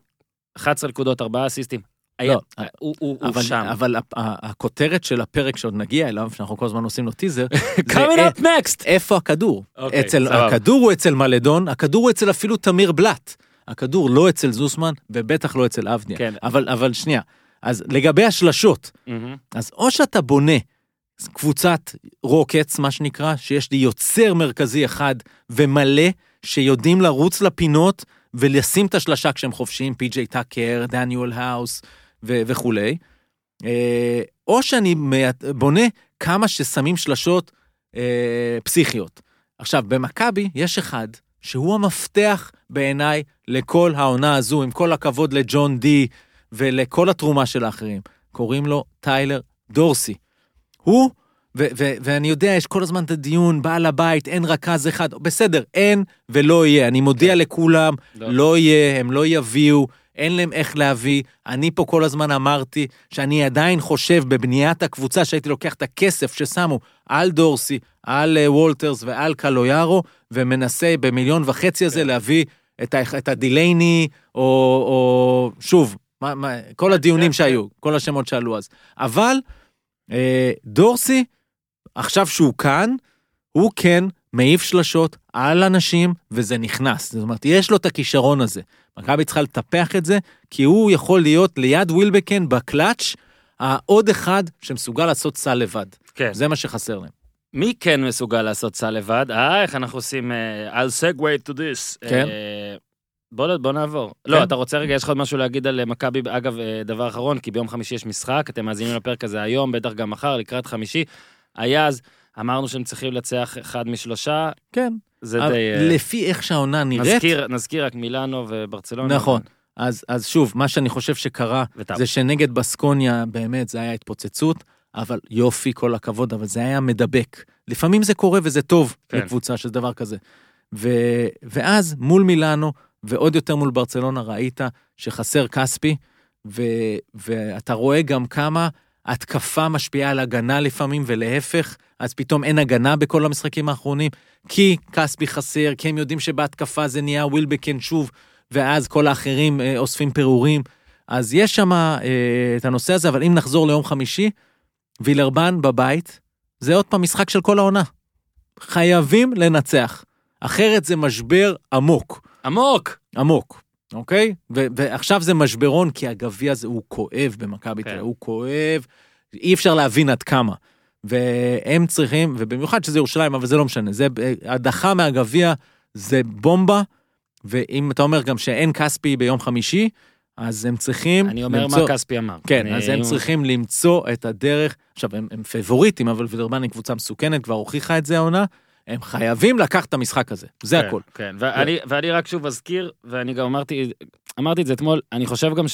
11 נקודות, 4 אסיסטים, היה, לא, הוא- הוא הוא אבל, שם. אבל הכותרת של הפרק שעוד נגיע אליו, שאנחנו כל הזמן עושים לו טיזר, [LAUGHS] זה coming א- up next! איפה הכדור? אוקיי, אצל. הכדור הוא אצל מלדון, הכדור הוא אצל אפילו תמיר בלאט. הכדור לא אצל זוסמן, ובטח לא אצל אבניה. כן. אבל, אבל שנייה, אז לגבי השלשות, מהמם. אז או שאתה בונה קבוצת רוקטס, מה שנקרא, שיש לי יוצר מרכזי אחד ומלא, שיודעים לרוץ לפינות ולשים את השלשה כשהם חופשיים, פי.ג'יי טאקר, דניאל האוס ו- וכולי, אה, או שאני בונה כמה ששמים שלשות אה, פסיכיות. עכשיו, במכבי יש אחד שהוא המפתח בעיניי לכל העונה הזו, עם כל הכבוד לג'ון די ולכל התרומה של האחרים. קוראים לו טיילר דורסי. הוא, ו- ו- ואני יודע, יש כל הזמן את הדיון, בעל הבית, אין רכז אחד, בסדר, אין ולא יהיה. אני מודיע לכולם, לא. לא יהיה, הם לא יביאו, אין להם איך להביא. אני פה כל הזמן אמרתי שאני עדיין חושב בבניית הקבוצה שהייתי לוקח את הכסף ששמו על דורסי, על אה, וולטרס ועל קלויארו, ומנסה במיליון וחצי הזה להביא את, ה- את הדילייני, או, או שוב, מה, מה, כל הדיונים שהיו, כל השמות שעלו אז. אבל אה, דורסי, עכשיו שהוא כאן, הוא כן מעיף שלשות על אנשים, וזה נכנס. זאת אומרת, יש לו את הכישרון הזה. מכבי צריכה לטפח את זה, כי הוא יכול להיות ליד ווילבקן בקלאץ', העוד אחד שמסוגל לעשות סל לבד. כן. זה מה שחסר להם. מי כן מסוגל לעשות סל לבד? אה, איך אנחנו עושים... אה, I'll segue to this. כן. אה, בוא, בוא נעבור. לא, כן. אתה רוצה רגע, יש לך עוד משהו להגיד על אה, מכבי? אגב, אה, דבר אחרון, כי ביום חמישי יש משחק, אתם מאזינים לפרק הזה היום, בטח גם מחר, לקראת חמישי. היה אז, אמרנו שהם צריכים לנצח אחד משלושה, כן. זה אבל די... אה, לפי איך שהעונה נראית, נזכיר, נזכיר רק מילאנו וברצלונה. נכון. אז, אז שוב, מה שאני חושב שקרה, וטאו. זה שנגד בסקוניה באמת זה היה התפוצצות, אבל יופי, כל הכבוד, אבל זה היה מדבק. לפעמים זה קורה וזה טוב כן. לקבוצה של דבר כזה. ו, ואז מול מילאנו, ועוד יותר מול ברצלונה, ראית שחסר כספי, ו, ואתה רואה גם כמה התקפה משפיעה על הגנה לפעמים, ולהפך, אז פתאום אין הגנה בכל המשחקים האחרונים, כי כספי חסר, כי הם יודעים שבהתקפה זה נהיה ווילבקן שוב, ואז כל האחרים אה, אוספים פירורים. אז יש שם אה, את הנושא הזה, אבל אם נחזור ליום חמישי, וילרבן בבית, זה עוד פעם משחק של כל העונה. חייבים לנצח, אחרת זה משבר עמוק, עמוק! עמוק, אוקיי? ו- ועכשיו זה משברון, כי הגביע הזה הוא כואב במכבי כן. תל אביב, הוא כואב, אי אפשר להבין עד כמה. והם צריכים, ובמיוחד שזה ירושלים, אבל זה לא משנה, זה הדחה מהגביע זה בומבה, ואם אתה אומר גם שאין כספי ביום חמישי, אז הם צריכים אני אומר למצוא... מה כספי אמר. כן, אני- אז הם צריכים למצוא את הדרך. עכשיו, הם, הם פבוריטים, אבל וילרבן היא קבוצה מסוכנת, כבר הוכיחה את זה העונה. הם חייבים לקחת את המשחק הזה, זה כן, הכל. כן, ואני, ואני רק שוב אזכיר, ואני גם אמרתי, אמרתי את זה אתמול, אני חושב גם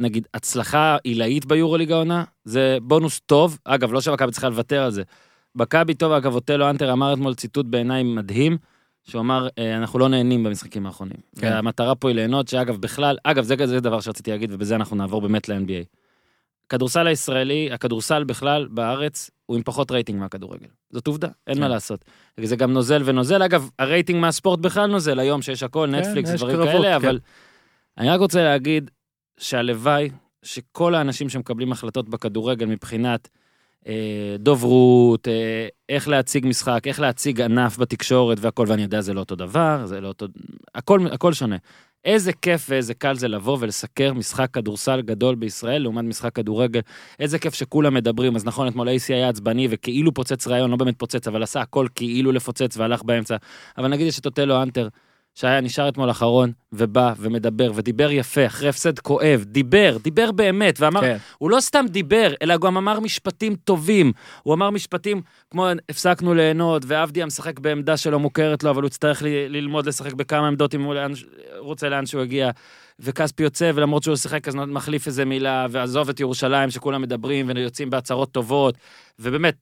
נגיד, הצלחה עילאית ביורוליג העונה, זה בונוס טוב. אגב, לא שמכבי צריכה לוותר על זה. מכבי טוב, אגב, אוטלו אנטר אמר אתמול ציטוט בעיניי מדהים, שהוא אמר, אה, אנחנו לא נהנים במשחקים האחרונים. כן. והמטרה פה היא ליהנות, שאגב, בכלל, אגב, זה זה דבר שרציתי להגיד, ובזה אנחנו נעבור באמת ל-NBA. הכדורסל הישראלי, הכדורסל בכלל בארץ, הוא עם פחות רייטינג מהכדורגל. זאת עובדה, אין כן. מה לעשות. זה גם נוזל ונוזל, אגב, הרייטינג מהספורט בכלל נוזל היום, שיש הכל, נטפליקס, כן, יש דברים קרבות, כאלה, כן. אבל אני רק רוצה להגיד שהלוואי שכל האנשים שמקבלים החלטות בכדורגל מבחינת אה, דוברות, אה, איך להציג משחק, איך להציג ענף בתקשורת והכל, ואני יודע, זה לא אותו דבר, זה לא אותו... הכל, הכל שונה. איזה כיף ואיזה קל זה לבוא ולסקר משחק כדורסל גדול בישראל לעומת משחק כדורגל. איזה כיף שכולם מדברים, אז נכון, אתמול AC היה עצבני וכאילו פוצץ רעיון, לא באמת פוצץ, אבל עשה הכל כאילו לפוצץ והלך באמצע. אבל נגיד יש את אוטלו אנטר, שהיה נשאר אתמול אחרון, ובא ומדבר, ודיבר יפה, אחרי הפסד כואב, דיבר, דיבר באמת, ואמר, כן. הוא לא סתם דיבר, אלא גם אמר משפטים טובים. הוא אמר משפטים כמו הפסקנו ליהנות, ועבדיה משחק בעמדה שלא מוכרת לו, אבל הוא יצטרך ל- ללמוד לשחק בכמה עמדות אם הוא לאן, רוצה לאן שהוא יגיע. וכספי יוצא, ולמרות שהוא שיחק אז מחליף איזה מילה, ועזוב את ירושלים שכולם מדברים ויוצאים בהצהרות טובות. ובאמת,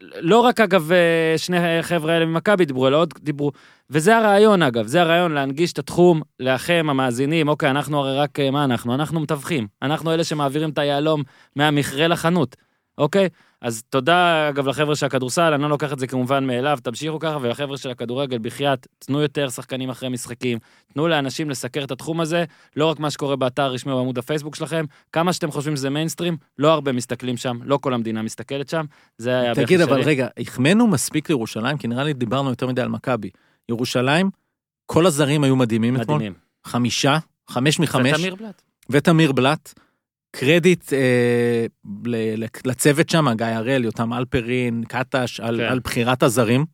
לא רק אגב אה, שני חבר'ה האלה ממכבי דיברו, אלא עוד דיברו. וזה הרעיון אגב, זה הרעיון להנגיש את התחום לכם המאזינים. אוקיי, אנחנו הרי רק, אה, מה אנחנו? אנחנו מתווכים. אנחנו אלה שמעבירים את היהלום מהמכרה לחנות, אוקיי? אז תודה אגב לחבר'ה של הכדורסל, אני לא לוקח את זה כמובן מאליו, תמשיכו ככה, ולחבר'ה של הכדורגל, בחייאת, תנו יותר שחקנים אחרי משחקים, תנו לאנשים לסקר את התחום הזה, לא רק מה שקורה באתר הרשמי או בעמוד הפייסבוק שלכם, כמה שאתם חושבים שזה מיינסטרים, לא הרבה מסתכלים שם, לא כל המדינה מסתכלת שם, זה היה תגיד, הבכי אבל שלי. רגע, החמאנו מספיק לירושלים? כי נראה לי דיברנו יותר מדי על מכבי. ירושלים, כל הזרים היו מדהימים אתמול. מדהימים. חמישה, חמש מחמש. ותמיר בלאט. ותמיר בלאט. קרדיט אה, לצוות שם, גיא הראל, יותם הלפרין, קטש, על, כן. על בחירת הזרים.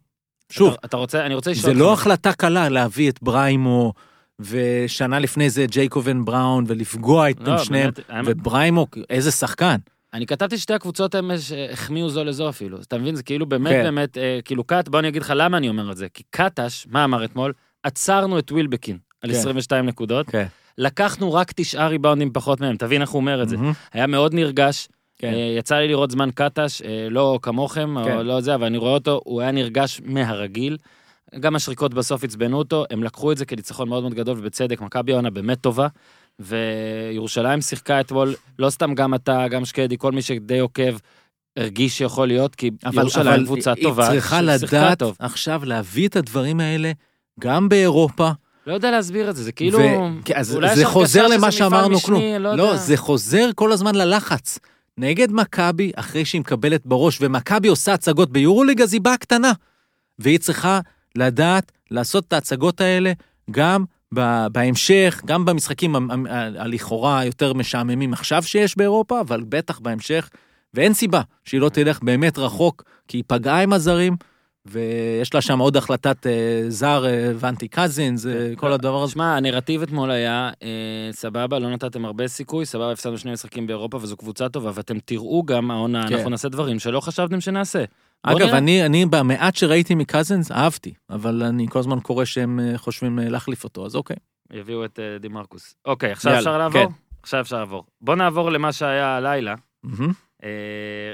שוב, אתה, אתה רוצה, אני רוצה לשאול זה לא החלטה קלה להביא את בריימו, ושנה לפני זה ג'ייקובן בראון, ולפגוע איתם לא, שניהם. באמת, ובריימו, איזה שחקן. אני כתבתי שתי הקבוצות הם שהחמיאו זו לזו אפילו, אתה מבין? זה כאילו באמת כן. באמת, אה, כאילו קאט, בוא אני אגיד לך למה אני אומר את זה. כי קטש, מה אמר אתמול? עצרנו את ווילבקין על כן. 22 נקודות, כן. לקחנו רק תשעה ריבאונדים פחות מהם, תבין איך הוא אומר את זה. היה מאוד נרגש, כן. אה, יצא לי לראות זמן קטש, אה, לא כמוכם, כן. או לא זה, אבל אני רואה אותו, הוא היה נרגש מהרגיל. גם השריקות בסוף עצבנו אותו, הם לקחו את זה כניצחון מאוד מאוד גדול, ובצדק, מכבי העונה באמת טובה. וירושלים שיחקה אתמול, לא סתם גם אתה, גם שקדי, כל מי שדי עוקב, הרגיש שיכול להיות, כי אבל, ירושלים אבל קבוצה היא טובה, צריכה ששיחקה לדעת טוב. עכשיו להביא את הדברים האלה גם באירופה. לא יודע להסביר את זה, זה כאילו... ו- אז זה חוזר למה שאמרנו כלום. לא לא, יודע. זה חוזר כל הזמן ללחץ. נגד מכבי, אחרי שהיא מקבלת בראש, ומכבי עושה הצגות ביורוליג, אז היא באה קטנה. והיא צריכה לדעת לעשות את ההצגות האלה גם בהמשך, גם במשחקים הלכאורה יותר משעממים עכשיו שיש באירופה, אבל בטח בהמשך. ואין סיבה שהיא לא תלך באמת רחוק, כי היא פגעה עם הזרים, ויש לה שם עוד החלטת אה, זר, אה, ואנטי קזינס, אה, כל הדבר הזה. שמע, הנרטיב אתמול היה, אה, סבבה, לא נתתם הרבה סיכוי, סבבה, הפסדנו שני משחקים באירופה וזו קבוצה טובה, ואתם תראו גם העונה, כן. אנחנו נעשה דברים שלא חשבתם שנעשה. אגב, נראה. אני, אני במעט שראיתי מקזינס, אהבתי, אבל אני כל הזמן קורא שהם אה, חושבים אה, להחליף אותו, אז אוקיי. יביאו את אה, דימרקוס. אוקיי, עכשיו יאללה, אפשר לעבור? כן. עכשיו אפשר לעבור. בוא נעבור למה שהיה הלילה. מהמם. אה,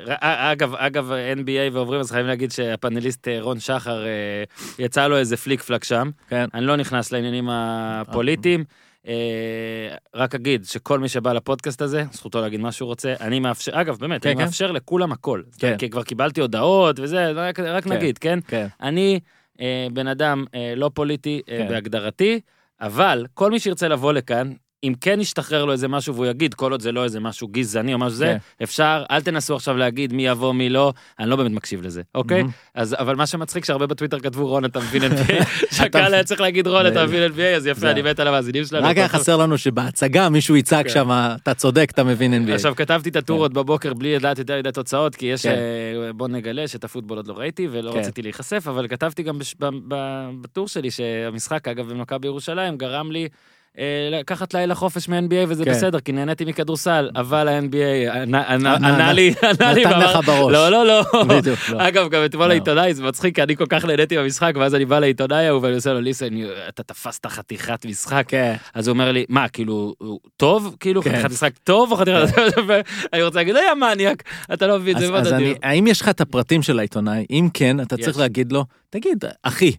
ר- אגב, אגב, NBA ועוברים, אז חייבים להגיד שהפאנליסט אה, רון שחר, אה, יצא לו איזה פליק פלק שם. כן. אני לא נכנס לעניינים הפוליטיים. אה, רק אגיד שכל מי שבא לפודקאסט הזה, זכותו להגיד מה שהוא רוצה, אני מאפשר, אגב, באמת, כן, אני כן. מאפשר לכולם הכל. כן. כי כבר קיבלתי הודעות וזה, רק, רק כן. נגיד, כן? כן. אני אה, בן אדם אה, לא פוליטי אה, כן. בהגדרתי, אבל כל מי שירצה לבוא לכאן, אם כן ישתחרר לו איזה משהו והוא יגיד, כל עוד זה לא איזה משהו גזעני או משהו זה, כן. אפשר, אל תנסו עכשיו להגיד מי יבוא, מי לא, אני לא באמת מקשיב לזה, אוקיי? אז, אבל מה שמצחיק שהרבה בטוויטר כתבו רון אתה מבין NBA, [LAUGHS] שהקהל היה צריך להגיד רון אתה מבין NBA, אז יפה, אני מת על המאזינים שלנו. רק היה. חסר לנו שבהצגה מישהו יצעק כן. שם, אתה צודק, אתה מבין NBA. עכשיו כתבתי את הטורות בבוקר בלי לדעת יותר מדי תוצאות, כי יש, כן. אה, בוא נגלה שאת הפוטבול עוד לא ראיתי ולא כן. רציתי להיחשף, אבל כתבתי גם בטור שלי שהמשחק, אגב, במכבי ירושלים, גרם לי לקחת לילה חופש מ-NBA וזה כן. בסדר, כי נהניתי מכדורסל, אבל ה-NBA ענה- ענה ענה- לי, [LAUGHS] ענה לי, נתן לך בראש. לא, לא, לא. בדיוק, לא. אגב, גם אתמול לא. העיתונאי, זה מצחיק, כי אני כל כך נהניתי במשחק, ואז אני בא לעיתונאי ההוא ואני עושה לו, ליסן, אתה תפסת חתיכת משחק. כן. אז הוא אומר לי, מה, כאילו, טוב? כאילו, כן. חתיכת משחק טוב או חתיכת... [LAUGHS] אני רוצה להגיד, יא מניאק, אתה לא מבין, זה אתה אני, האם יש לך את הפרטים של העיתונאי? אם כן, אתה צריך. להגיד לו, תגיד, אחי,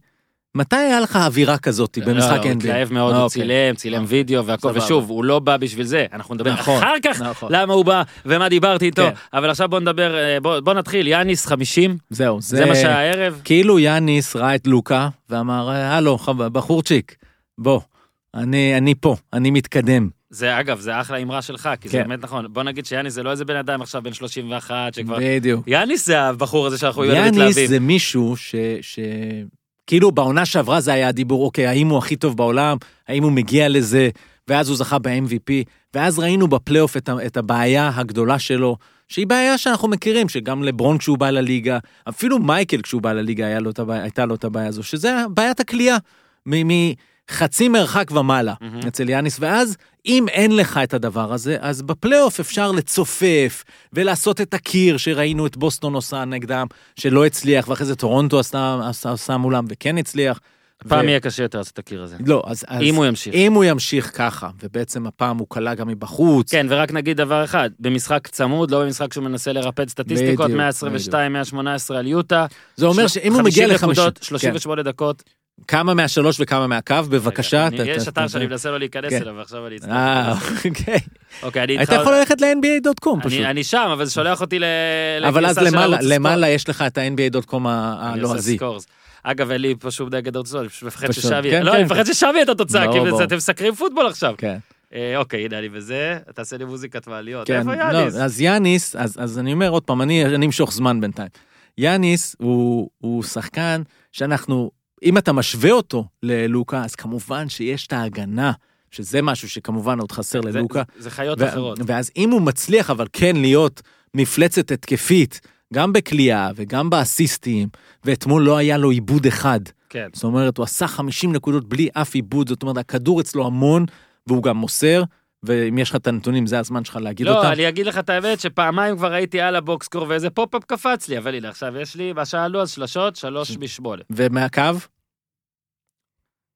מתי היה לך אווירה כזאת במשחק לא, הוא NBA? התלהב מאוד, הוא אוקיי. צילם, צילם וידאו והכל. ושוב, הוא לא בא בשביל זה, אנחנו נדבר נכון, אחר כך נכון. למה הוא בא ומה דיברתי איתו, כן. אבל עכשיו בוא נדבר, אה, בוא נתחיל, יאניס 50, זהו, זה מה שהיה הערב. כאילו יאניס ראה את לוקה ואמר, הלו, בחורצ'יק, בוא, אני, פה, אני מתקדם. זה אגב, זה אחלה אמרה שלך, כי זה כן. באמת נכון. בוא נגיד שיאניס זה לא איזה בן אדם עכשיו בן 31 שכבר... בדיוק. יאניס זה הבחור הזה שאנחנו יודעים יאניס להתלהבים. זה מישהו ש... ש... כאילו בעונה שעברה זה היה הדיבור, אוקיי, האם הוא הכי טוב בעולם, האם הוא מגיע לזה, ואז הוא זכה ב-MVP, ואז ראינו בפלייאוף את, את הבעיה הגדולה שלו, שהיא בעיה שאנחנו מכירים, שגם לברון כשהוא בא לליגה, אפילו מייקל כשהוא בא לליגה לו הבעיה, הייתה לו את הבעיה הזו, שזה בעיית הכלייה, מ- מחצי מרחק ומעלה מהמם. אצל יאניס, ואז אם אין לך את הדבר הזה, אז בפלייאוף אפשר לצופף ולעשות את הקיר שראינו את בוסטון עושה נגדם, שלא הצליח, ואחרי זה טורונטו עשתה, עשה, עשה מולם וכן הצליח. פעם ו- יהיה קשה יותר לעשות את הקיר הזה. לא, אז, אז אם הוא ימשיך. אם הוא ימשיך ככה, ובעצם הפעם הוא כלה גם מבחוץ, כן, ורק נגיד דבר אחד, במשחק צמוד, לא במשחק שהוא מנסה לרפד סטטיסטיקות, בדיוק, 122, 118 על יוטה. זה אומר של- שאם הוא מגיע 50 ל-50, נקודות, כן, 38 דקות. כמה מהשלוש וכמה מהקו, בבקשה. יש אתר שאני מנסה לא להיכנס כן. אליו, ועכשיו אני אצטרך. אה, אוקיי. אוקיי, אני אתה איתך. יכול ללכת ל-nba.com פשוט. אני שם, אבל זה שולח אותי ל... אבל אז למעלה, יש לך את ה-nba.com הלועזי. אגב, אין לי פה שום נגד ארצות, אני פשוט מפחד ששבי... כן, לא, כן, אני מפחד ששבי את התוצאה, כי. אתם מסקרים פוטבול עכשיו. כן. אה, אוקיי, הנה אני בזה, תעשה לי מוזיקת מעליות. כן, איפה לא, יאניס? אז יאניס, אז, אני אומר עוד פעם, אני, אמשוך זמן בינתיים. יאניס הוא שחקן שאנחנו, אם אתה משווה אותו ללוקה, אז כמובן שיש את ההגנה, שזה משהו שכמובן עוד חסר זה- ללוקה. זה חיות ו- אחרות. ואז אם הוא מצליח אבל כן להיות מפלצת התקפית, גם בכלייה וגם באסיסטים, ואתמול לא היה לו עיבוד אחד. כן. זאת אומרת, הוא עשה 50 נקודות בלי אף עיבוד, זאת אומרת, הכדור אצלו המון, והוא גם מוסר, ואם יש לך את הנתונים, זה הזמן שלך להגיד אותם. לא, אני אגיד לך את האמת שפעמיים כבר הייתי על ה box score ואיזה pop-up קפץ לי, אבל הנה עכשיו יש לי, מה שאלו אז שלשות, שלוש משמונה. ומהקו,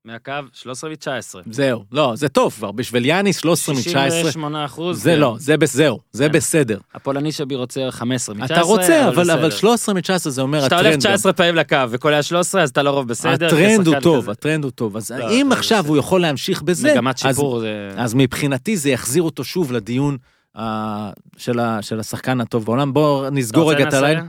מהקו 13 מ-19. זהו. לא, זה טוב כבר, בשביל יאניס 13 מ-19, 68 אחוז. זה לא, זה בס- זהו, זה כן. בסדר. הפולני שבי רוצה 15 מ-19. אתה רוצה, אבל אבל בסדר. 13 מ-19 זה אומר כשאתה הולך הטרנד. גם. 19 פעמים לקו וקולע 13, אז אתה לרוב בסדר. הטרנד הוא טוב, כזה. הטרנד הוא טוב. אז לא, אם עכשיו בסדר. הוא יכול להמשיך בזה, מגמת אז- שיפור זה... אז מבחינתי זה יחזיר אותו שוב לדיון אה, של ה- של השחקן הטוב בעולם. בואו נסגור רגע את הלילה.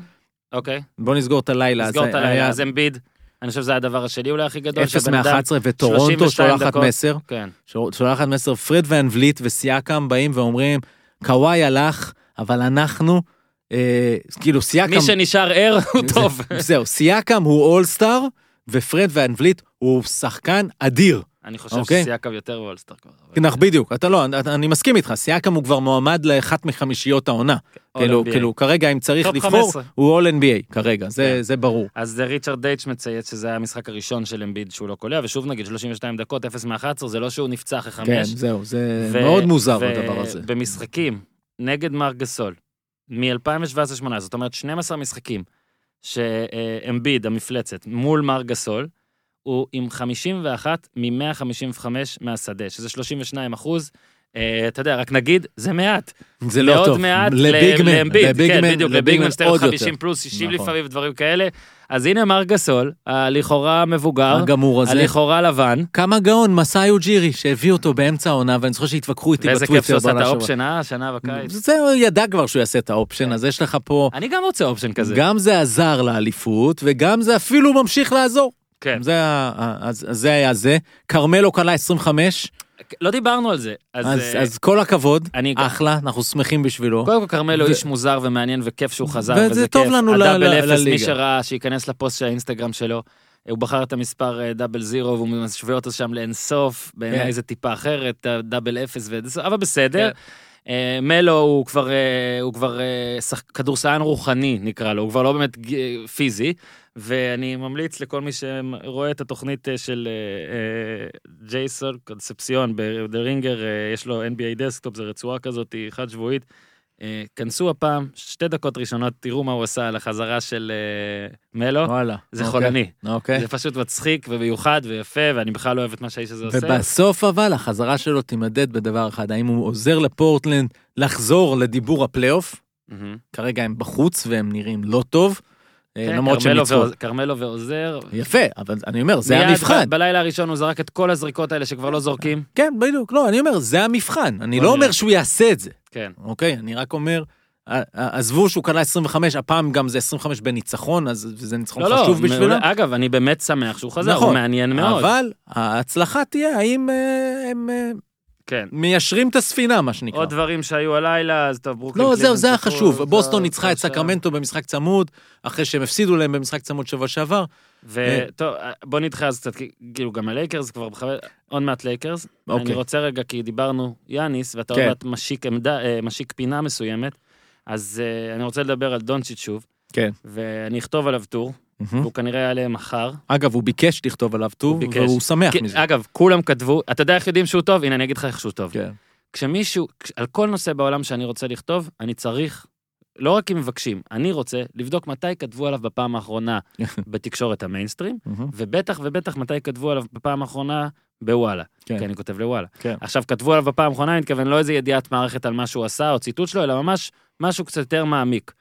אוקיי, בואו נסגור את הלילה. נסגור את הלילה. היה אז אמביד, אני חושב שזה הדבר השני אולי הכי גדול. 0 שהבן אדם- מ-11 וטורונטו 32 שולחת. מסר. כן. שולחת מסר, פרד ואן וליט וסיאקם באים ואומרים, קוואי הלך, אבל אנחנו, אה, כאילו סיאקם, מי שנשאר ער הוא טוב. זהו, סיאקם הוא אולסטאר, ופרד ואן וליט הוא שחקן אדיר. אני חושב אוקיי. שסייקב יותר וולסטר כבר. נכון, בדיוק, אתה לא, אני מסכים איתך, סיאקם הוא כבר מועמד לאחת מחמישיות העונה. All כאילו. כאילו, כרגע אם צריך לבחור, 15. הוא All NBA כרגע, זה כן. זה ברור. אז זה ריצ'רד דייץ' מצייץ שזה היה המשחק הראשון של אמביד שהוא לא קולע, ושוב נגיד 32 דקות, 0 מ-11, זה לא שהוא נפצע אחרי כן, חמש. זהו, זה ו- מאוד מוזר ו- הדבר הזה. במשחקים נגד מר גסול, מ-2017-2018, זאת אומרת 12 משחקים, שאמביד, המפלצת, מול מארק גסול, הוא עם 51 מ-155 מהשדה, שזה 32 אחוז. אה, אתה יודע, רק נגיד, זה מעט. זה לא טוב. מעט לביגמן, כן, לביגמן, לביגמן עוד 50 יותר. פלוס 60 נכון. לפעמים, דברים כאלה. אז הנה מארק גסול, הלכאורה מבוגר, הגמור הזה. הלכאורה לבן, כמה גאון מסאי אוג'ירי שהביא אותו באמצע העונה ואני זוכר שהתווכחו איתי ואיזה בטוויטר. כיף שהוא עשה את ה option, אה, שנה בקיץ. זה הוא ידע כבר שהוא יעשה את ה option כן. אז יש לך פה אני גם רוצה option כזה. גם זה עזר לאליפות וגם זה אפילו ממשיך לעזור. כן. זה אז אז זה היה זה. כרמלו קלה 25 לא דיברנו על זה. אז אז אה, אז כל הכבוד אני אחלה אנחנו שמחים בשבילו. קודם כל כרמלו ו- איש מוזר ומעניין וכיף שהוא חזר, וזה וזה טוב כיף. לנו הדאבל ל- אפס, מי. שראה, שייכנס לפוסט של האינסטגרם שלו. הוא בחר את המספר אה, דאבל זירו והוא משווה אותו שם לאינסוף, כן. בעיניי זה טיפה אחרת, דאבל אפס, וזה- אבל בסדר. כן. אה, מלו הוא כבר, הוא כבר שח- כדורסלן רוחני נקרא לו, הוא כבר לא באמת ג- פיזי, ואני ממליץ לכל מי שרואה את התוכנית אה, של אה, אה, ג'ייסון קונספציון אה, יש לו NBA Desktop, זו רצועה כזאת היא חד שבועית. כנסו הפעם, שתי דקות ראשונות, תראו מה הוא עשה על החזרה של מלו, וואלה. זה אוקיי. חולני. אוקיי. זה פשוט מצחיק ומיוחד ויפה, ואני בכלל לא אוהב את מה שהאיש הזה עושה. ובסוף אבל החזרה שלו תימדד בדבר אחד, האם הוא עוזר לפורטלנד לחזור לדיבור הפלייאוף, מהמם. כרגע הם בחוץ והם נראים לא טוב, למרות שהם ניצחו. כרמלו ועוזר. יפה, אבל אני אומר, זה המבחן. בלילה הראשון הוא זרק את כל הזריקות האלה שכבר לא זורקים. כן, בדיוק, לא, אני אומר, זה המבחן. אני לא. אומר שהוא יעשה את זה, כן. אוקיי? אני רק אומר, עזבו שהוא קלע 25, הפעם גם זה 25 בניצחון, אז זה ניצחון לא, לא, חשוב בשבילו. מעולה. אגב, אני באמת שמח שהוא חזר, הוא מעניין מאוד. אבל ההצלחה תהיה האם אה, הם אה, כן. מיישרים את הספינה, מה שנקרא. עוד דברים שהיו הלילה, אז טוב, ברוקלין. לא, זהו, זה שיחקו, החשוב. זה בוסטון ניצחה את. סקרמנטו במשחק צמוד, אחרי שהם הפסידו להם במשחק צמוד שבוע שעבר. וטוב, בוא נדחה אז קצת, כאילו גם הלייקרס כבר בכוון, עוד מעט לייקרס. אני אוקיי. רוצה רגע, כי דיברנו יאניס, ואתה כן. עוד מעט משיק עמדה, אה, משיק פינה מסוימת, אז אה, אני רוצה לדבר על דונצ'יץ' שוב, כן. ואני אכתוב עליו טור. והוא כנראה יעלה מחר. אגב, הוא ביקש לכתוב עליו טור. והוא שמח מזה. אגב, כולם כתבו, אתה יודע איך יודעים שהוא טוב? הנה, אני אגיד לך איך שהוא טוב. כן. כשמישהו, כש- על כל נושא בעולם שאני רוצה לכתוב, אני צריך, לא רק אם מבקשים, אני רוצה לבדוק מתי כתבו עליו בפעם האחרונה [LAUGHS] בתקשורת המיינסטרים, מהמם. ובטח ובטח מתי כתבו עליו בפעם האחרונה בוואלה. כן. כי אני כותב לוואלה. כן. עכשיו, כתבו עליו בפעם האחרונה, אני מתכוון לא איזה ידיעת מערכת על מה שהוא עשה או ציטוט שלו, אלא ממש משהו קצת יותר מעמיק.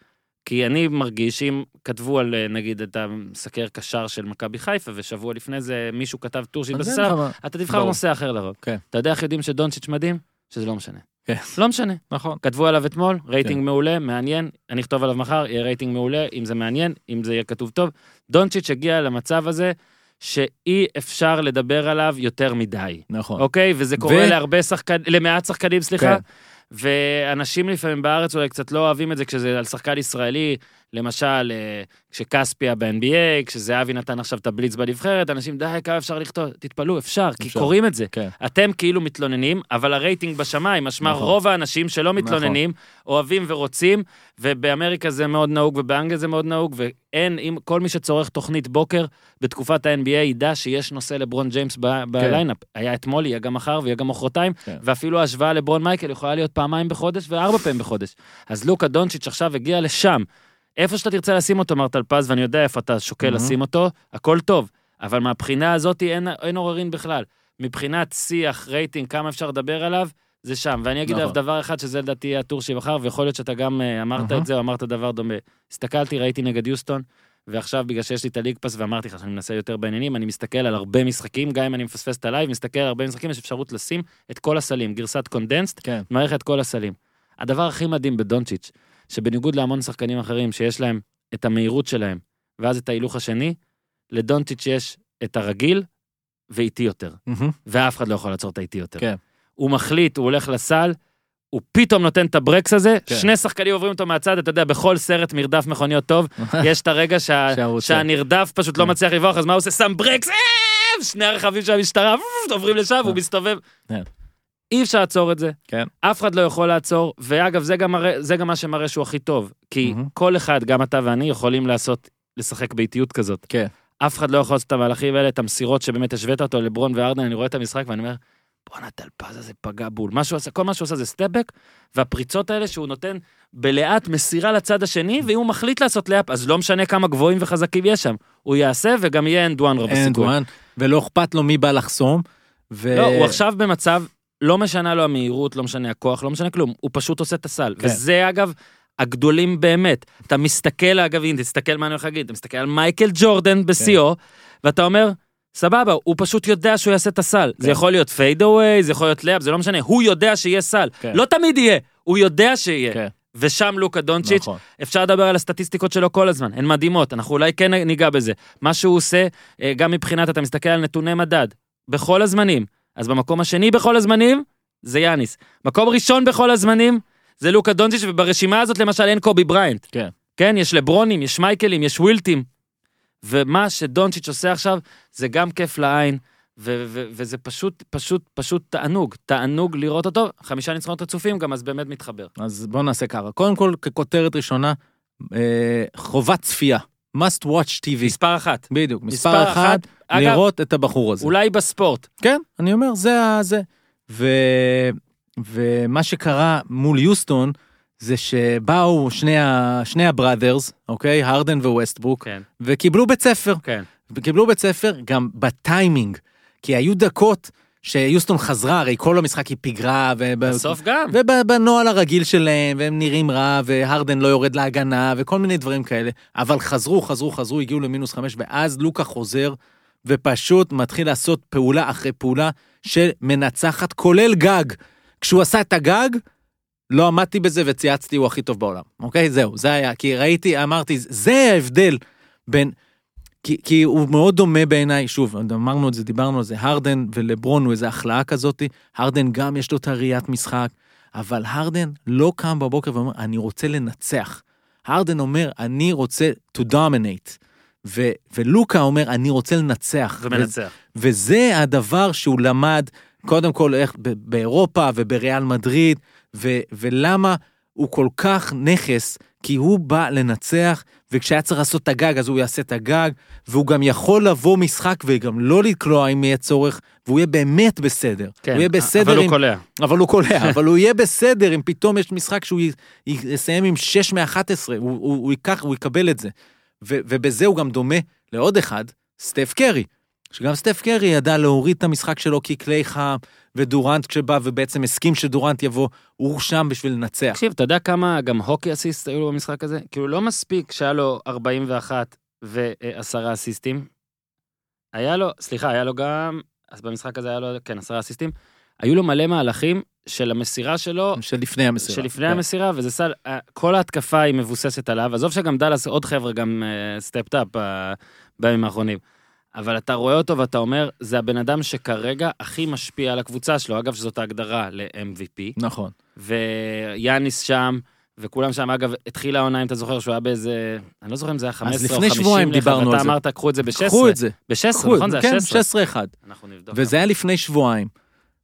כי אני מרגיש שאם כתבו על, אה, נגיד, את המסקר קשר של מכבי חיפה, ושבוע לפני זה מישהו כתב טור שהתבססה, לך מה- אתה תבחר. נושא אחר לרוב. כן. אתה יודע איך יודעים שדונצ'יץ' מדהים? שזה לא משנה. כן. לא משנה. נכון. כתבו עליו אתמול, רייטינג כן. מעולה, מעניין, אני אכתוב עליו מחר, יהיה רייטינג מעולה, אם זה מעניין, אם זה יהיה כתוב טוב. דונצ'יץ' הגיע למצב הזה שאי אפשר לדבר עליו יותר מדי, נכון. אוקיי? וזה קורה ו- להרבה שחקנים, למעט שחקנים, סליחה. כן. ואנשים לפעמים בארץ אולי קצת לא אוהבים את זה כשזה על שחקן ישראלי, למשל, אה, כשקספיה ב-NBA, כשזהבי נתן עכשיו את הבליץ בנבחרת, אנשים, די, כמה אפשר לכתוב? תתפלאו, אפשר, כי אפשר. קוראים את זה. כן. אתם כאילו מתלוננים, אבל הרייטינג בשמיים, משמע נכון. רוב האנשים שלא מתלוננים, אוהבים ורוצים, ובאמריקה זה מאוד נהוג, ובאנגליה זה מאוד נהוג, ואין, אם כל מי שצורך תוכנית בוקר בתקופת ה-NBA ידע שיש נושא לברון ג'יימס ב- ב lineup. היה אתמול, יהיה גם מחר ויהיה גם מחרתיים, כן. ואפילו ההשוואה לברון מייקל יכולה להיות פעמיים בחודש וארבע פעמים בחודש. אז לוקה דונצ'יץ' עכשיו הגיע לשם. איפה שאתה תרצה לשים אותו, מר טלפז, ואני יודע איפה אתה שוקל מהמם. לשים אותו, הכל טוב. אבל מהבחינה הזאת אין, אין עוררין בכלל. מבחינת שיח, רייטינג, כמה אפשר לדבר עליו, זה שם. ואני אגיד נכון. עליו דבר אחד, שזה לדעתי יהיה הטור שמחר, ויכול להיות שאתה גם אה, אמרת אהה. את זה או אמרת דבר דומה. הסתכלתי, ראיתי נגד יוסטון, ועכשיו בגלל שיש לי את ה League Pass, ואמרתי לך שאני מנסה יותר בעניינים, אני מסתכל על הרבה משחקים, גם אם אני מפספס את ה live, מסתכל על הרבה משחקים, יש אפשרות לשים את כל הסלים, גרסת condensed, כן. מערכת כל הסלים. הדבר הכי מדהים בדונצ'יץ', שבניגוד להמון שחקנים אחרים שיש להם את המהירות שלהם, ואז את ההילוך השני, לדונצ'יץ' יש את הרגיל ואיטי יותר, מהמם. ואף אחד לא יכול לעצור את האיטי יותר. כן. הוא מחליט, הוא הולך לסל, הוא פתאום נותן את הברקס הזה, כן. שני שחקנים עוברים אותו מהצד, אתה יודע, בכל סרט מרדף מכוניות טוב, [LAUGHS] יש את הרגע שה... שהנרדף פשוט לא כן. מצליח לברוח, אז מה הוא עושה? שם ברקס, אה, שני הרכבים של המשטרה עוברים לשם, והוא מסתובב. אי אפשר לעצור את זה. כן. אף אחד לא יכול לעצור, ואגב, זה גם, מראה, זה גם מה שמראה שהוא הכי טוב. כי מהמם. כל אחד, גם אתה ואני, יכולים לעשות, לשחק באיטיות כזאת. כן. אף אחד לא יכול לעשות את המהלכים האלה, את המסירות שבאמת השווית אותו לברון וארדן, אני רואה את המשחק ואני אומר, בואנה, טלפז הזה פגע בול. מה שהוא עשה, כל מה שהוא עשה זה step back, והפריצות האלה שהוא נותן בלאט מסירה לצד השני, ואם הוא מחליט לעשות layup, אז לא משנה כמה גבוהים וחזקים יש שם. הוא יעשה וגם יהיה and one רוב אין הסיכוי. דואן, ולא אכפת לו מי בא לחסום. ו... לא, הוא עכשיו במצב, לא משנה לו המהירות, לא משנה הכוח, לא משנה כלום, הוא פשוט עושה את הסל. כן. וזה אגב, הגדולים באמת. אתה מסתכל, אגב, הנה, תסתכל מה אני הולך להגיד, אתה מסתכל על מייקל ג'ורדן בשיאו, ואתה אומר, סבבה, הוא פשוט יודע שהוא יעשה את הסל. זה כן. יכול להיות פייד אווי, זה יכול להיות לאפ, זה לא משנה, הוא יודע שיהיה סל. כן. לא תמיד יהיה, הוא יודע שיהיה. כן. ושם לוקה דונצ'יץ', נכון. אפשר לדבר על הסטטיסטיקות שלו כל הזמן, הן מדהימות, אנחנו אולי כן ניגע בזה. מה שהוא עושה, אה, גם מבחינת, אתה מסתכל על נתוני מדד, בכל הזמנים. אז במקום השני בכל הזמנים, זה יאניס. מקום ראשון בכל הזמנים, זה לוקה דונצ'יץ', וברשימה הזאת למשל אין קובי בריינט. כן. כן, יש לברונים, יש מייקלים, יש ווילטים. ומה שדונצ'יץ' עושה עכשיו, זה גם כיף לעין, ו- ו- וזה פשוט, פשוט, פשוט תענוג. תענוג לראות אותו, חמישה ניצחונות רצופים גם, אז באמת מתחבר. אז בואו נעשה ככה. קודם כל, ככותרת ראשונה, אה, חובת צפייה. Must watch TV. מספר אחת. בדיוק, מספר מספר אחת, אחד, אגב, לראות את הבחור הזה. אולי בספורט. כן, אני אומר, זה ה... זה. ו... ומה שקרה מול יוסטון, זה שבאו שני, ה... שני הבראדרס, אוקיי? הרדן וווסטברוק, כן, וקיבלו בית ספר. כן. וקיבלו בית ספר גם בטיימינג, כי היו דקות שיוסטון חזרה, הרי כל המשחק היא פיגרה. בסוף גם. ובנוהל הרגיל שלהם, והם נראים רע, והרדן לא יורד להגנה, וכל מיני דברים כאלה, אבל חזרו, חזרו, חזרו, הגיעו למינוס חמש, ואז לוקה חוזר, ופשוט מתחיל לעשות פעולה אחרי פעולה שמנצחת, כולל גג. כשהוא עשה את הגג, לא עמדתי בזה וצייצתי, הוא הכי טוב בעולם, אוקיי? זהו, זה היה, כי ראיתי, אמרתי, זה ההבדל בין... כי, כי הוא מאוד דומה בעיניי, שוב, אמרנו את זה, דיברנו על זה, הרדן ולברון הוא איזה החלאה כזאתי, הרדן גם יש לו את הראיית משחק, אבל הרדן לא קם בבוקר ואומר, אני רוצה לנצח. הרדן אומר, אני רוצה to dominate. ו, ולוקה אומר, אני רוצה לנצח. ומנצח. ו, וזה הדבר שהוא למד, קודם כל, איך ב- באירופה ובריאל מדריד, ו, ולמה הוא כל כך נכס, כי הוא בא לנצח, וכשהיה צריך לעשות את הגג, אז הוא יעשה את הגג, והוא גם יכול לבוא משחק וגם לא לקלוע אם יהיה צורך, והוא יהיה באמת בסדר. כן, הוא יהיה בסדר אבל הוא אם... קולע. אבל הוא קולע, [LAUGHS] אבל הוא יהיה בסדר אם פתאום יש משחק שהוא י- יסיים עם 6 מ-11, הוא, הוא, הוא ייקח, הוא יקבל את זה. ו, ובזה הוא גם דומה לעוד אחד, סטף קרי. שגם סטף קרי ידע להוריד את המשחק שלו כי קליי חם, ודורנט כשבא ובעצם הסכים שדורנט יבוא, הוא שם בשביל לנצח. תקשיב, אתה יודע כמה גם הוקי אסיסט היו לו במשחק הזה? כאילו, לא מספיק שהיה לו 41 ועשרה אסיסטים. היה לו, סליחה, היה לו גם, אז במשחק הזה היה לו, כן, עשרה אסיסטים. היו לו מלא מהלכים של המסירה שלו, שלפני המסירה. שלפני כן. המסירה, וזה סל, אה, כל ההתקפה היא מבוססת עליו. עזוב שגם דאלאס, עוד חבר'ה גם סטפט אפ בימים האחרונים. אבל אתה רואה אותו ואתה אומר, זה הבן אדם שכרגע הכי משפיע על הקבוצה שלו. אגב, שזאת ההגדרה ל-MVP. נכון. ויאניס שם, וכולם שם, אגב, התחילה העונה, אם אתה זוכר, שהוא היה באיזה, אני לא זוכר אם זה היה 15 או לפני 50 שבועיים לך, דיברנו ואתה על זה. אמרת, קחו את זה ב-16. קחו את זה. ב-16, קחו את נכון? זה כן, היה 16. 16-1. אנחנו נבדוק. וזה היה לפני שבועיים.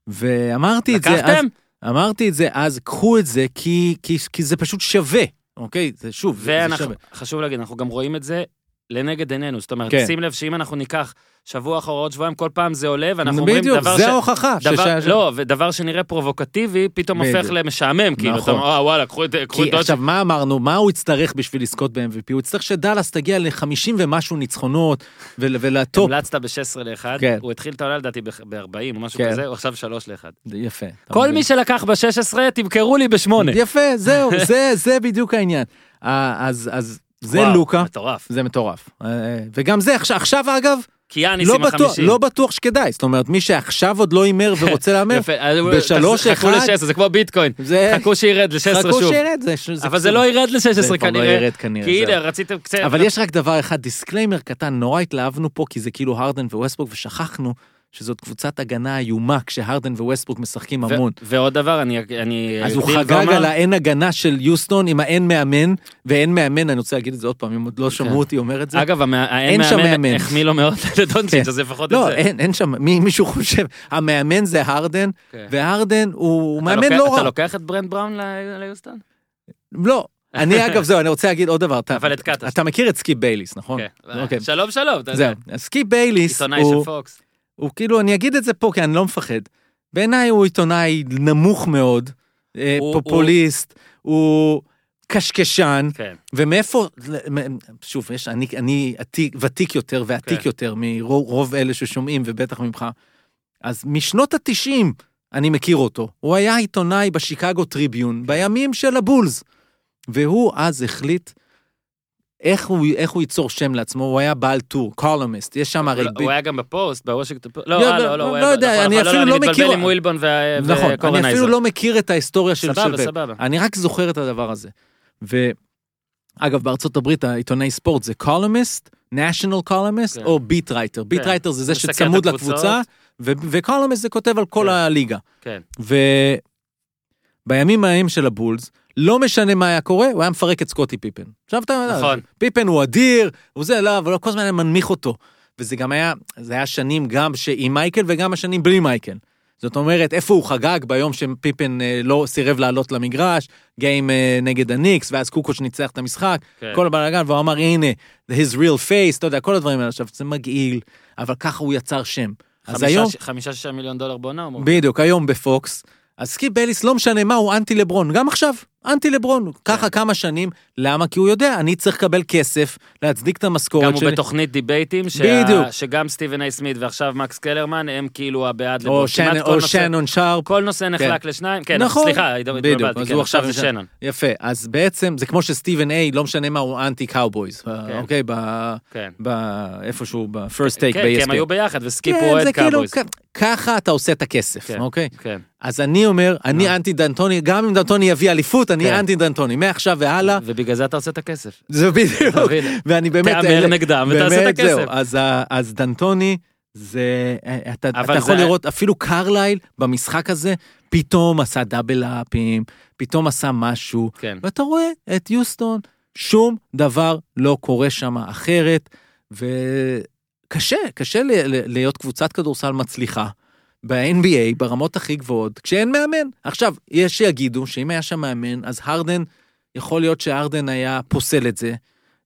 ואמרתי את זה אז, לקחתם? אמרתי את זה אז, קחו את זה כי, כי, כי זה פשוט שווה, אוקיי? זה שוב, זה, זה שווה. חשוב להגיד, אנחנו גם רואים את זה לנגד עינינו. זאת אומרת, כן. שים לב שאם אנחנו ניקח שבוע אחר עוד שבועיים, כל פעם זה עולה, ואנחנו אומרים בדיוק, דבר זה ש... ההוכחה. דבר, שש- לא, ודבר שנראה פרובוקטיבי, פתאום בדיוק. הופך למשעמם, כאילו, אתה נכון. אומר, אה, וואלה, קחו את קחו את כי דוד עכשיו, מה אמרנו? מה הוא יצטרך בשביל לזכות ב-MVP? הוא יצטרך שדאלאס תגיע ל-50 ומשהו ניצחונות, ול- ולטופ. המלצת ב-16 ל-1, כן. הוא התחיל את העונה לדעתי ב-40 או משהו כן. כזה, הוא עכשיו 3 ל-1. יפה. אתה כל מבין? מי שלקח ב-16, תמכרו לי ב-8. יפה, זהו, זה, זה בדיוק העניין. אז, אז זה לוקה, מטורף. זה מטורף. אה, וגם זה, עכשיו, עכשיו אגב, כי יאניס לא עם בטוח, החמישים. לא בטוח שכדאי. זאת אומרת, מי שעכשיו עוד לא הימר ורוצה להמר, [LAUGHS] בשלוש חכו אחד- ל-16, זה כמו ביטקוין. זה... חכו שירד ל-16 חכו שוב. שירד, זה... זה אבל זה. לא ירד זה ל-16 כבר לא כנראה. ירד כנראה, כי הנה. רציתם קצת... אבל יש רק דבר אחד, disclaimer קטן, נורא התלהבנו פה, כי זה כאילו הרדן וווסטברוק, ושכחנו שזאת קבוצת הגנה איומה, כשהרדן וווסטברוק משחקים ו- המון. ועוד דבר, אני... אני אז הוא חגג ואומר- על האין הגנה של יוסטון עם האין מאמן, ואין מאמן, אני רוצה להגיד את זה עוד פעם, אם עוד לא שמעו אותי אומר את זה. אגב, האין מאמן. החמיא לו מאוד [LAUGHS] לדונצ'יץ', כן. אז לפחות את לא, זה. אין, אין שם, מי, מישהו חושב, המאמן זה הרדן, כן. והרדן הוא מאמן לוקח- לא רע. אתה לוקח את ברט בראון ליוסטון? לא. אני אגב, זהו, אני רוצה להגיד עוד דבר. אתה- אבל את קטש. אתה מכיר את סקיפ בייליס, נכון? כן. אוקיי. שלום שלום. זהו. אז סקיפ בייליס, הוא-. הוא כאילו, אני אגיד את זה פה כי אני לא מפחד. בעיניי הוא עיתונאי נמוך מאוד, אה, הוא- פופוליסט, הוא קשקשן, כן. ומאיפה, שוב, יש, אני, אני עתיק, ותיק יותר ועתיק כן. יותר מרוב אלה ששומעים, ובטח ממך. אז משנות התשעים אני מכיר אותו. הוא היה עיתונאי בשיקגו טריביון, בימים של הבולס. והוא אז החליט איך הוא, איך הוא ייצור שם לעצמו, הוא היה בעל טור, columnist, יש שם הרי... הוא- היה גם בפוסט, בוושינגטון פוסט. לא, לא, אה, לא, לא, לא, לא הוא היה- יודע, נכון, אני נכון, אפילו אני לא מכיר- מתבלבל עם ווילבון ו- נכון, אני וקורנייזר. אפילו לא מכיר את ההיסטוריה של סבבה, פפ. סבבה. אני רק זוכר את הדבר הזה. ואגב, בארצות הברית העיתונאי ספורט זה columnist, national columnist כן. או beat writer. beat. writer זה זה שצמוד. לקבוצה, ו columnist זה כותב על כל כן. הליגה. כן. ובימים ההם של הבולס, לא משנה מה היה קורה, הוא היה מפרק את סקוטי פיפן. עכשיו אתה יודע, נכון. פיפן הוא אדיר, הוא זה, לא, אבל כל הזמן היה מנמיך אותו. וזה גם היה, זה היה שנים גם שעם מייקל וגם השנים בלי מייקל. זאת אומרת, איפה הוא חגג ביום שפיפן אה, לא סירב לעלות למגרש, game אה, נגד הניקס, ואז קוקוש ניצח את המשחק, כן. כל הבלאגן, והוא אמר, הנה, his real face, אתה יודע, כל הדברים האלה. עכשיו, זה מגעיל, אבל ככה הוא יצר שם. אז חמישה- היום, חמישה-שישה מיליון דולר בעונה, אומרים. בדיוק, היום בפוקס, אז סקיפ בייליס, לא משנה מה, הוא אנטי לברון, גם עכשיו, אנטי לברון, כן. ככה כמה שנים, למה? כי הוא יודע, אני צריך לקבל כסף, להצדיק את המשכורת גם הוא שלי. בתוכנית דיבייטים, שה- בדיוק. שגם סטיבן איי סמית ועכשיו מקס קלרמן הם כאילו הבעד או לברון. שנ- כמעט כל או נושא- שנון שרפ. כל נושא נחלק לשניים, כן, נכון. סליחה, בדיוק, התבלבלתי, אז כן, עכשיו זה שנון. יפה, אז בעצם זה כמו שסטיבן איי, לא משנה מה, הוא אנטי קאובויז, אוקיי? ב- כן. ב- איפשהו בפרסט טייק כן, כי הם. היו ביחד וסקיפ כן, הוא אוהד. כ- ככה אתה עושה את הכסף, כן. אוקיי? כן. אז אני אומר, אני מה? אנטי דנטוני, גם אם דנטוני יביא אליפות, אני כן. אנטי דנטוני, מעכשיו והלאה, ובגלל זה אתה עושה את הכסף. זה בדיוק? ואני באמת, תהמר נגדם ותעשה את הכסף. אז דנטוני, זה, אתה אבל אתה יכול לראות, אפילו קרלייל במשחק הזה, פתאום עשה דאבל אפים, פתאום עשה משהו, כן. ואתה רואה את יוסטון, שום דבר לא קורה שם אחרת, וקשה, קשה להיות קבוצת כדורסל מצליחה. ב-NBA, ברמות הכי גבוהות, כשאין מאמן. עכשיו, יש שיגידו שאם היה שם מאמן, אז הרדן, יכול להיות שהרדן היה פוסל את זה.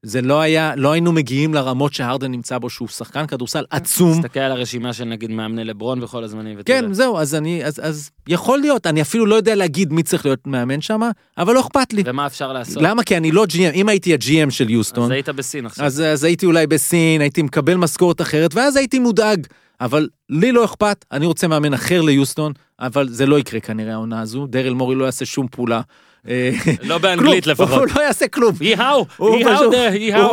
זה לא היה, לא היינו מגיעים לרמות שהרדן נמצא בו, שהוא שחקן כדורסל עצום. תסתכל על הרשימה של נגיד מאמני לברון בכל הזמנים. ותראה. כן, זהו, אז אני, אז, אז יכול להיות, אני אפילו לא יודע להגיד מי צריך להיות מאמן שם, אבל לא אכפת לי. ומה אפשר לעשות? למה? כי אני לא GM, אם הייתי ה-GM של אז יוסטון, היית בסין עכשיו. אז, אז הייתי אולי בסין, הייתי מקבל משכורת אחרת, ואז הייתי מודאג. אבל לי לא אכפת, אני רוצה מאמן אחר ליוסטון, אבל זה לא יקרה כנראה העונה הזו, דרל מורי לא יעשה שום פעולה. אה, לא באנגלית לפחות. הוא לא יעשה כלום. יהאו, הוא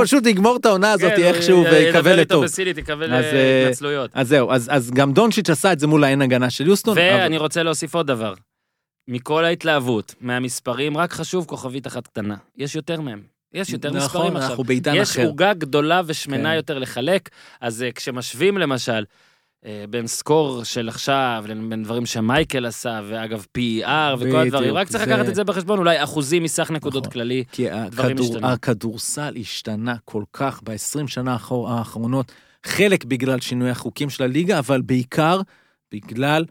פשוט- יגמור את העונה הזאת כן, איכשהו יקבל אז, אה, אה, התנצלויות. אז זהו, אז, גם דונצ'יץ' עשה את זה מול האין הגנה של יוסטון. ואני רוצה להוסיף עוד דבר. מכל ההתלהבות, מהמספרים, רק חשוב כוכבית אחת קטנה. יש יותר מהם. יש יותר נכון, מספרים עכשיו. אנחנו בעידן יש אחר. עוגה גדולה ושמנה כן. יותר לחלק, אז אה, כשמשווים למשל, אה, בין סקור של עכשיו, לבין דברים שמייקל עשה, ואגב PER וכל בדיוק, הדברים, רק צריך לקחת את זה בחשבון, אולי אחוזים מסך נקודות נכון. כללי. כי דברים השתנו. הכדורסל השתנה כל כך ב-20 שנה האחרונות, חלק בגלל שינוי החוקים של הליגה, אבל בעיקר בגלל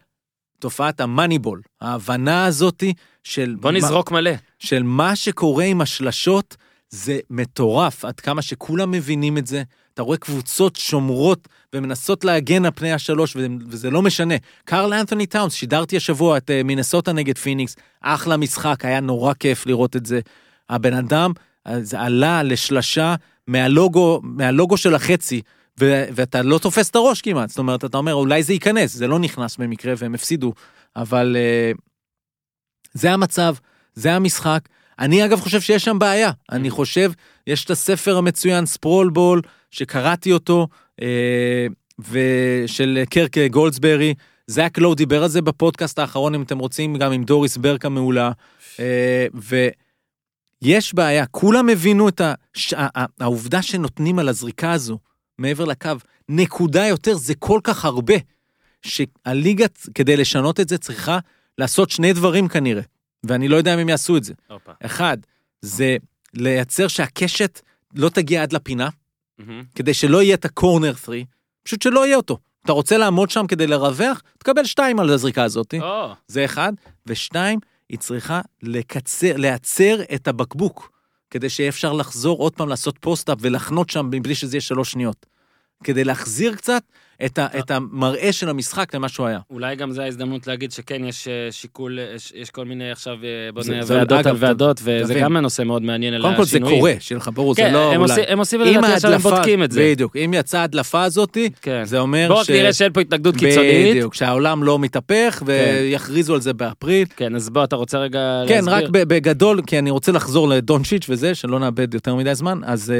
תופעת המאניבול, ההבנה הזאתי של... בוא נזרוק מלא. של מה שקורה עם השלשות, זה מטורף, עד כמה שכולם מבינים את זה. אתה רואה קבוצות שומרות ומנסות להגן על פני השלוש, וזה, לא משנה. קרל אנתוני טאונס, שידרתי השבוע את אה, מינסוטה נגד פיניקס, אחלה משחק, היה נורא כיף לראות את זה. הבן אדם, אה, זה עלה לשלשה מהלוגו, מהלוגו של החצי, ו- ואתה לא תופס את הראש כמעט. זאת אומרת, אתה אומר, אולי זה ייכנס, זה לא נכנס במקרה והם הפסידו, אבל אה, זה המצב, זה המשחק. אני אגב חושב שיש שם בעיה. אני חושב, יש את הספר המצוין, ספרול בול, שקראתי אותו, אה, ושל קרק גולדסברי. זאק לואו דיבר על זה בפודקאסט האחרון, אם אתם רוצים, גם עם דוריס ברק המעולה. אה, ויש בעיה, כולם הבינו את הש... העובדה שנותנים על הזריקה הזו, מעבר לקו, נקודה יותר, זה כל כך הרבה, שהליגה, כדי לשנות את זה, צריכה לעשות שני דברים כנראה, ואני לא יודע אם הם יעשו את זה. הופה. אחד, זה לייצר שהקשת לא תגיע עד לפינה. כדי שלא יהיה את הקורנר 3, פשוט שלא יהיה אותו. אתה רוצה לעמוד שם כדי לרווח, תקבל שתיים על הזריקה הזאת. או, זה אחד. ושתיים, היא צריכה לקצר, להצר את הבקבוק, כדי שיהיה אפשר לחזור עוד פעם לעשות post-up ולחנות שם מבלי שזה יהיה שלוש שניות. כדי להחזיר קצת את, ה, את המראה של המשחק למה שהוא היה. אולי גם זו ההזדמנות להגיד שכן, יש אה, שיקול, אה, יש- יש כל מיני עכשיו, אה, בוא זה- נראה, זה- ועדות על ועדות, וזה. גם נושא מאוד מעניין על קודם כל זה השינויים. קורה, שיהיה לך ברור, כן, זה לא הם אולי. הם עושים, אם ולדעתי עכשיו הם בודקים את זה. בדיוק, אם יצאה ההדלפה הזאת, כן. זה אומר בואו רק נראה שאין פה התנגדות קיצונית. בדיוק, שהעולם לא מתהפך ויכריזו על זה באפריל. כן, אז בוא, אתה רוצה רגע כן, להסביר? רק ב- בגדול, כי אני רוצה לחזור לדונצ'יץ' וזה, שלא נאבד יותר מדי זמן, אז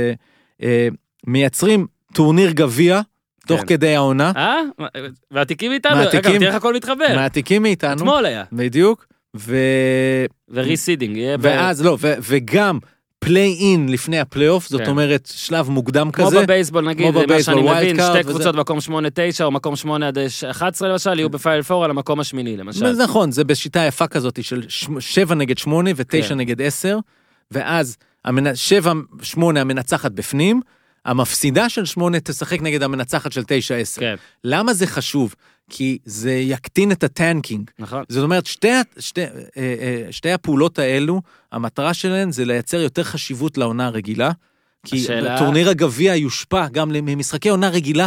מייצרים טורניר גביע, תוך כן. כדי העונה, אה? והתיקים איתנו? אגב, מעתיקים- תראה איך הכל מתחבר. מעתיקים מאיתנו, אתמול היה. בדיוק, ו... ו reseeding. ואז לא, וגם play-in לפני הפליי אוף, זאת כן. אומרת שלב מוקדם כמו כזה. בבייסבול נגיד, כמו מה שאני מבין, שתי. קבוצות במקום 8-9 או מקום 8 עד 11 למשל, יהיו בפיינל פור על המקום השמיני למשל. זה נכון, זה בשיטה יפה כזאת של 7 נגד 8 ו-9 כן. נגד 10, ואז 7-8 המנצחת בפנים, המפסידה של שמונה תשחק נגד המנצחת של תשע עשר. כן, למה זה חשוב? כי זה יקטין את הטנקינג. נכון. זאת אומרת, שתי, שתי, אה, אה, שתי הפעולות האלו, המטרה שלהן זה לייצר יותר חשיבות לעונה הרגילה. כי השאלה- טורניר הגביע יושפע גם ממשחקי עונה רגילה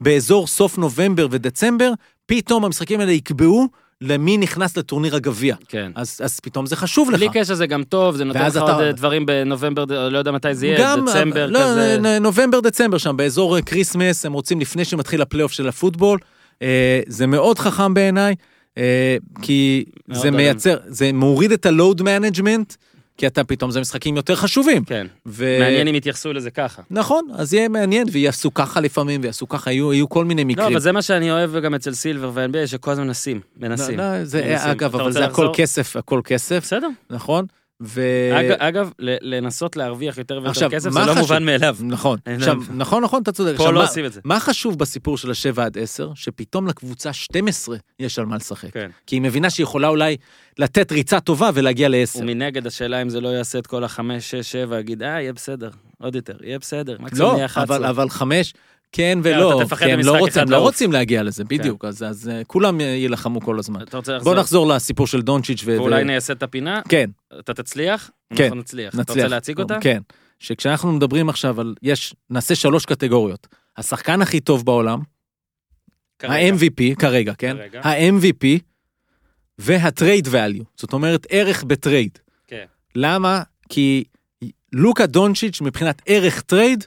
באזור סוף נובמבר ודצמבר, פתאום המשחקים האלה יקבעו למי נכנס לטורניר הגביע. כן. אז, אז פתאום זה חשוב לך. בלי קשר זה גם טוב, זה נותן לך אתה- עוד אה, דברים בנובמבר, לא יודע מתי זה יהיה, גם, דצמבר לא, כזה. נ- נובמבר, דצמבר שם, באזור אה, כריסמס, הם רוצים לפני שמתחיל הפלייאוף של הפוטבול. אה, זה מאוד חכם בעיניי, אה, כי זה עליהם. מייצר, זה מוריד את ה-load management, כי אתה פתאום, זה משחקים יותר חשובים. כן. ו... מעניין אם יתייחסו לזה ככה. נכון, אז יהיה מעניין, ויעשו ככה לפעמים, ויעשו ככה, יהיו, יהיו כל מיני לא, מקרים. אבל זה מה שאני אוהב גם אצל סילבר ו-NBA, שכל הזמן מנסים, מנסים. לא, לא, זה, מנסים. אגב, אבל זה הכל לחזור? כסף, הכל כסף, בסדר. נכון? ו... אג- אגב, לנסות להרוויח יותר ויותר עכשיו, כסף, זה לא חשוב? מובן מאליו. נכון, [LAUGHS] עכשיו, נכון, נכון, אתה צודק. פה עכשיו, לא מה- עושים את זה. מה חשוב בסיפור של השבע עד עשר? שפתאום לקבוצה 12 יש על מה לשחק. כן. כי היא מבינה שהיא יכולה אולי לתת ריצה טובה ולהגיע לעשר. ומנגד השאלה אם זה לא יעשה את כל החמש, שש, שבע, יגיד, אה, יהיה בסדר, עוד יותר, יהיה בסדר, מקסימום לא, יהיה 11. אבל, אבל חמש, כן לא, ולא, כי הם לא רוצים, לא. רוצים להגיע לזה, בדיוק, אז, אז אה, כולם יילחמו כל הזמן. בוא נחזור לסיפור של דונצ'יץ' ו... ואולי נייסד את הפינה, כן, אתה תצליח? כן, אנחנו נצליח. אתה. רוצה להציג אותה? כן. שכשאנחנו מדברים עכשיו על, יש, נעשה שלוש קטגוריות. השחקן הכי טוב בעולם. ה-MVP, כרגע, כן? ה-MVP וה-trade value, זאת אומרת ערך בטרייד. כן. למה? כי לוקה דונצ'יץ' מבחינת ערך טרייד,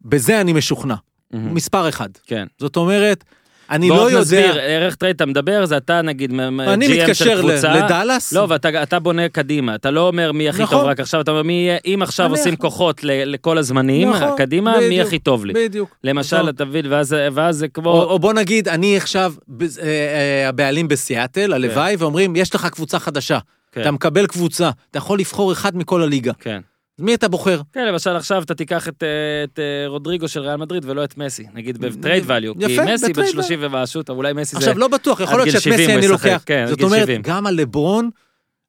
בזה אני משוכנע. מהמם. מספר אחד. כן. זאת אומרת, אני בוא לא יודע... נסביר, ערך טרייד אתה מדבר, זה אתה נגיד אני GM של מתקשר ל- קבוצה. לדאלאס, לא, ואתה אתה בונה קדימה, אתה לא אומר מי הכי נכון. טוב רק עכשיו, אתה אומר מי יהיה, אם עכשיו אני עושים. כוחות ל- לכל הזמנים, נכון, קדימה, מי בדיוק, הכי טוב לי. בדיוק. למשל, נכון. אתה מבין, ואז ואז זה או, כמו... או בוא נגיד, אני עכשיו בז- אה, אה, הבעלים בסיאטל, הלוואי, ואומרים, יש לך קבוצה חדשה. כן. אתה מקבל קבוצה, אתה יכול לבחור אחד מכל הליגה. כן. מי אתה בוחר? כן, למשל עכשיו אתה תיקח את, אה, את אה, רודריגו של ריאל מדריד ולא את מסי, נגיד ב trade value, כי יפה, מסי בן בטרייד 30 ומשהו, טוב, אולי מסי זה... עכשיו, לא בטוח, יכול להיות שאת מסי 70 הוא אני לוקח. כן, זאת אומרת, 70. גם על לברון,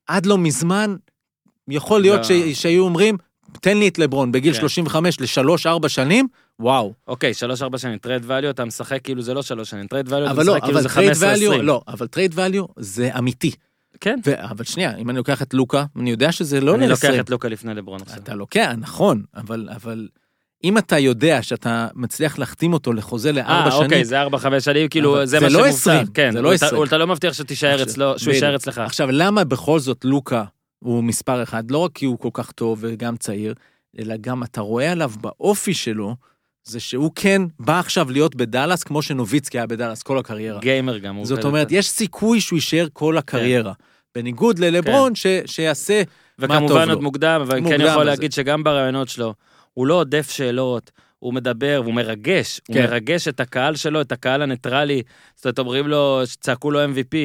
עד לא מזמן, יכול להיות לא. ש- שהיו אומרים, תן לי את לברון בגיל כן. 35 לשלוש-ארבע שנים, וואו. אוקיי, שלוש ארבע שנים, trade value אתה משחק כאילו זה לא שלוש שנים, trade value אתה אבל לא, משחק כאילו אבל זה trade 15 value, 20. לא, אבל trade value זה אמיתי. כן, ו- אבל שנייה, אם אני לוקח את לוקה, אני יודע שזה לא אני ל-20. לוקח את לוקה לפני לברון עכשיו. אתה לוקח, נכון, אבל, אבל אם אתה יודע שאתה מצליח להחתים אותו לחוזה לארבע אה, שנים, אוקיי, זה ארבע חמש שנים, כאילו זה זה מה לא שמובטח. 20, כן, זה לא אתה- 20. אתה לא מבטיח שתישאר אצלו, שהוא. יישאר אצלך. עכשיו, למה בכל זאת לוקה הוא מספר אחד? לא רק כי הוא כל כך טוב וגם צעיר, אלא גם אתה רואה עליו באופי שלו, זה שהוא כן בא עכשיו להיות בדאלאס כמו שנוביצקי היה בדאלאס כל הקריירה. גיימר גם. הוא זאת. אומרת, יש סיכוי שהוא יישאר כל הקריירה. בניגוד ללברון, ש- שיעשה... מה טוב וכמובן לו. עוד מוקדם, אבל כן יכול להגיד שגם ברעיונות שלו, הוא לא עודף שאלות, הוא מדבר, והוא מרגש, הוא כן. מרגש את הקהל שלו, את הקהל הניטרלי, זאת אומרת, אומרים לו, צעקו לו MVP.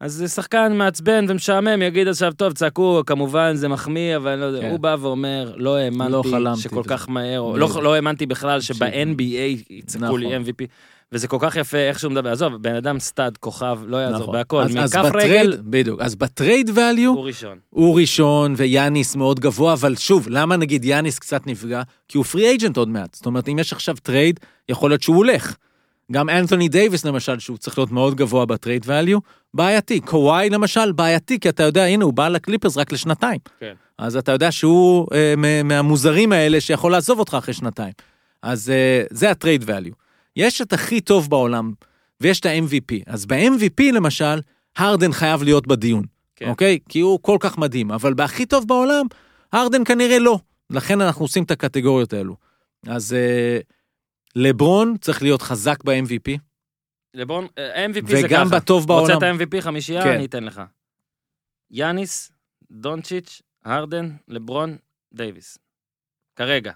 אז זה שחקן מעצבן ומשעמם, יגיד עכשיו, טוב, צעקו, כמובן זה מחמיא, אבל אני לא יודע, כן. הוא בא ואומר, לא האמנתי לא שכל וזה." כך מהר, או. לא לא האמנתי בכלל. שב-NBA יצעקו לי נכון. MVP. וזה כל כך יפה איך שהוא מדבר, עזוב, בן אדם stud, כוכב, לא יעזור נכון. בהכל, אז- אז בטרייד- רגל, בדיוק. אז ב trade value, הוא ראשון. הוא ראשון ויאניס מאוד גבוה, אבל שוב, למה נגיד יאניס קצת נפגע? כי הוא free agent עוד מעט. זאת אומרת, אם יש עכשיו טרייד, יכול להיות שהוא הולך. גם אנתוני דייוויס למשל, שהוא צריך להיות מאוד גבוה ב trade value, בעייתי. קוואי למשל, בעייתי, כי אתה יודע, הנה, הוא בא לקליפרס רק לשנתיים. כן. אז אתה יודע שהוא אה, מהמוזרים האלה שיכול לעזוב אותך אחרי שנתיים. אז אה, זה הטרייד value. יש את הכי טוב בעולם, ויש את ה-MVP. אז ב-MVP למשל, הרדן חייב להיות בדיון. כן. אוקיי? כי הוא כל כך מדהים, אבל בהכי טוב בעולם, הרדן כנראה לא. לכן אנחנו עושים את הקטגוריות האלו. אז אה, לברון צריך להיות חזק ב-MVP, לברון, אה, MVP זה ככה. וגם בטוב בעולם. רוצה את ה-MVP חמישייה? כן. אני אתן לך. יאניס, דונצ'יץ', הרדן, לברון, דייוויס. כרגע.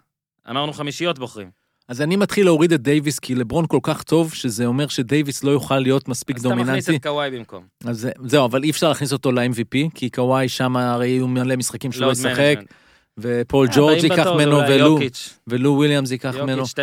אמרנו חמישיות בוחרים. אז אני מתחיל להוריד את דייוויס, כי לברון כל כך טוב, שזה אומר שדייוויס לא יוכל להיות מספיק אז אתה מכניס דומיננטי. את קוואי במקום. אז זה- זהו, אבל אי אפשר להכניס אותו ל-MVP, כי קוואי שם הרי יהיו מלא משחקים שלא ישחק, management. ופול אה, ג'ורג' ייקח ממנו, ולו- ולו וויליאמס ייקח ממנו. יוקיץ'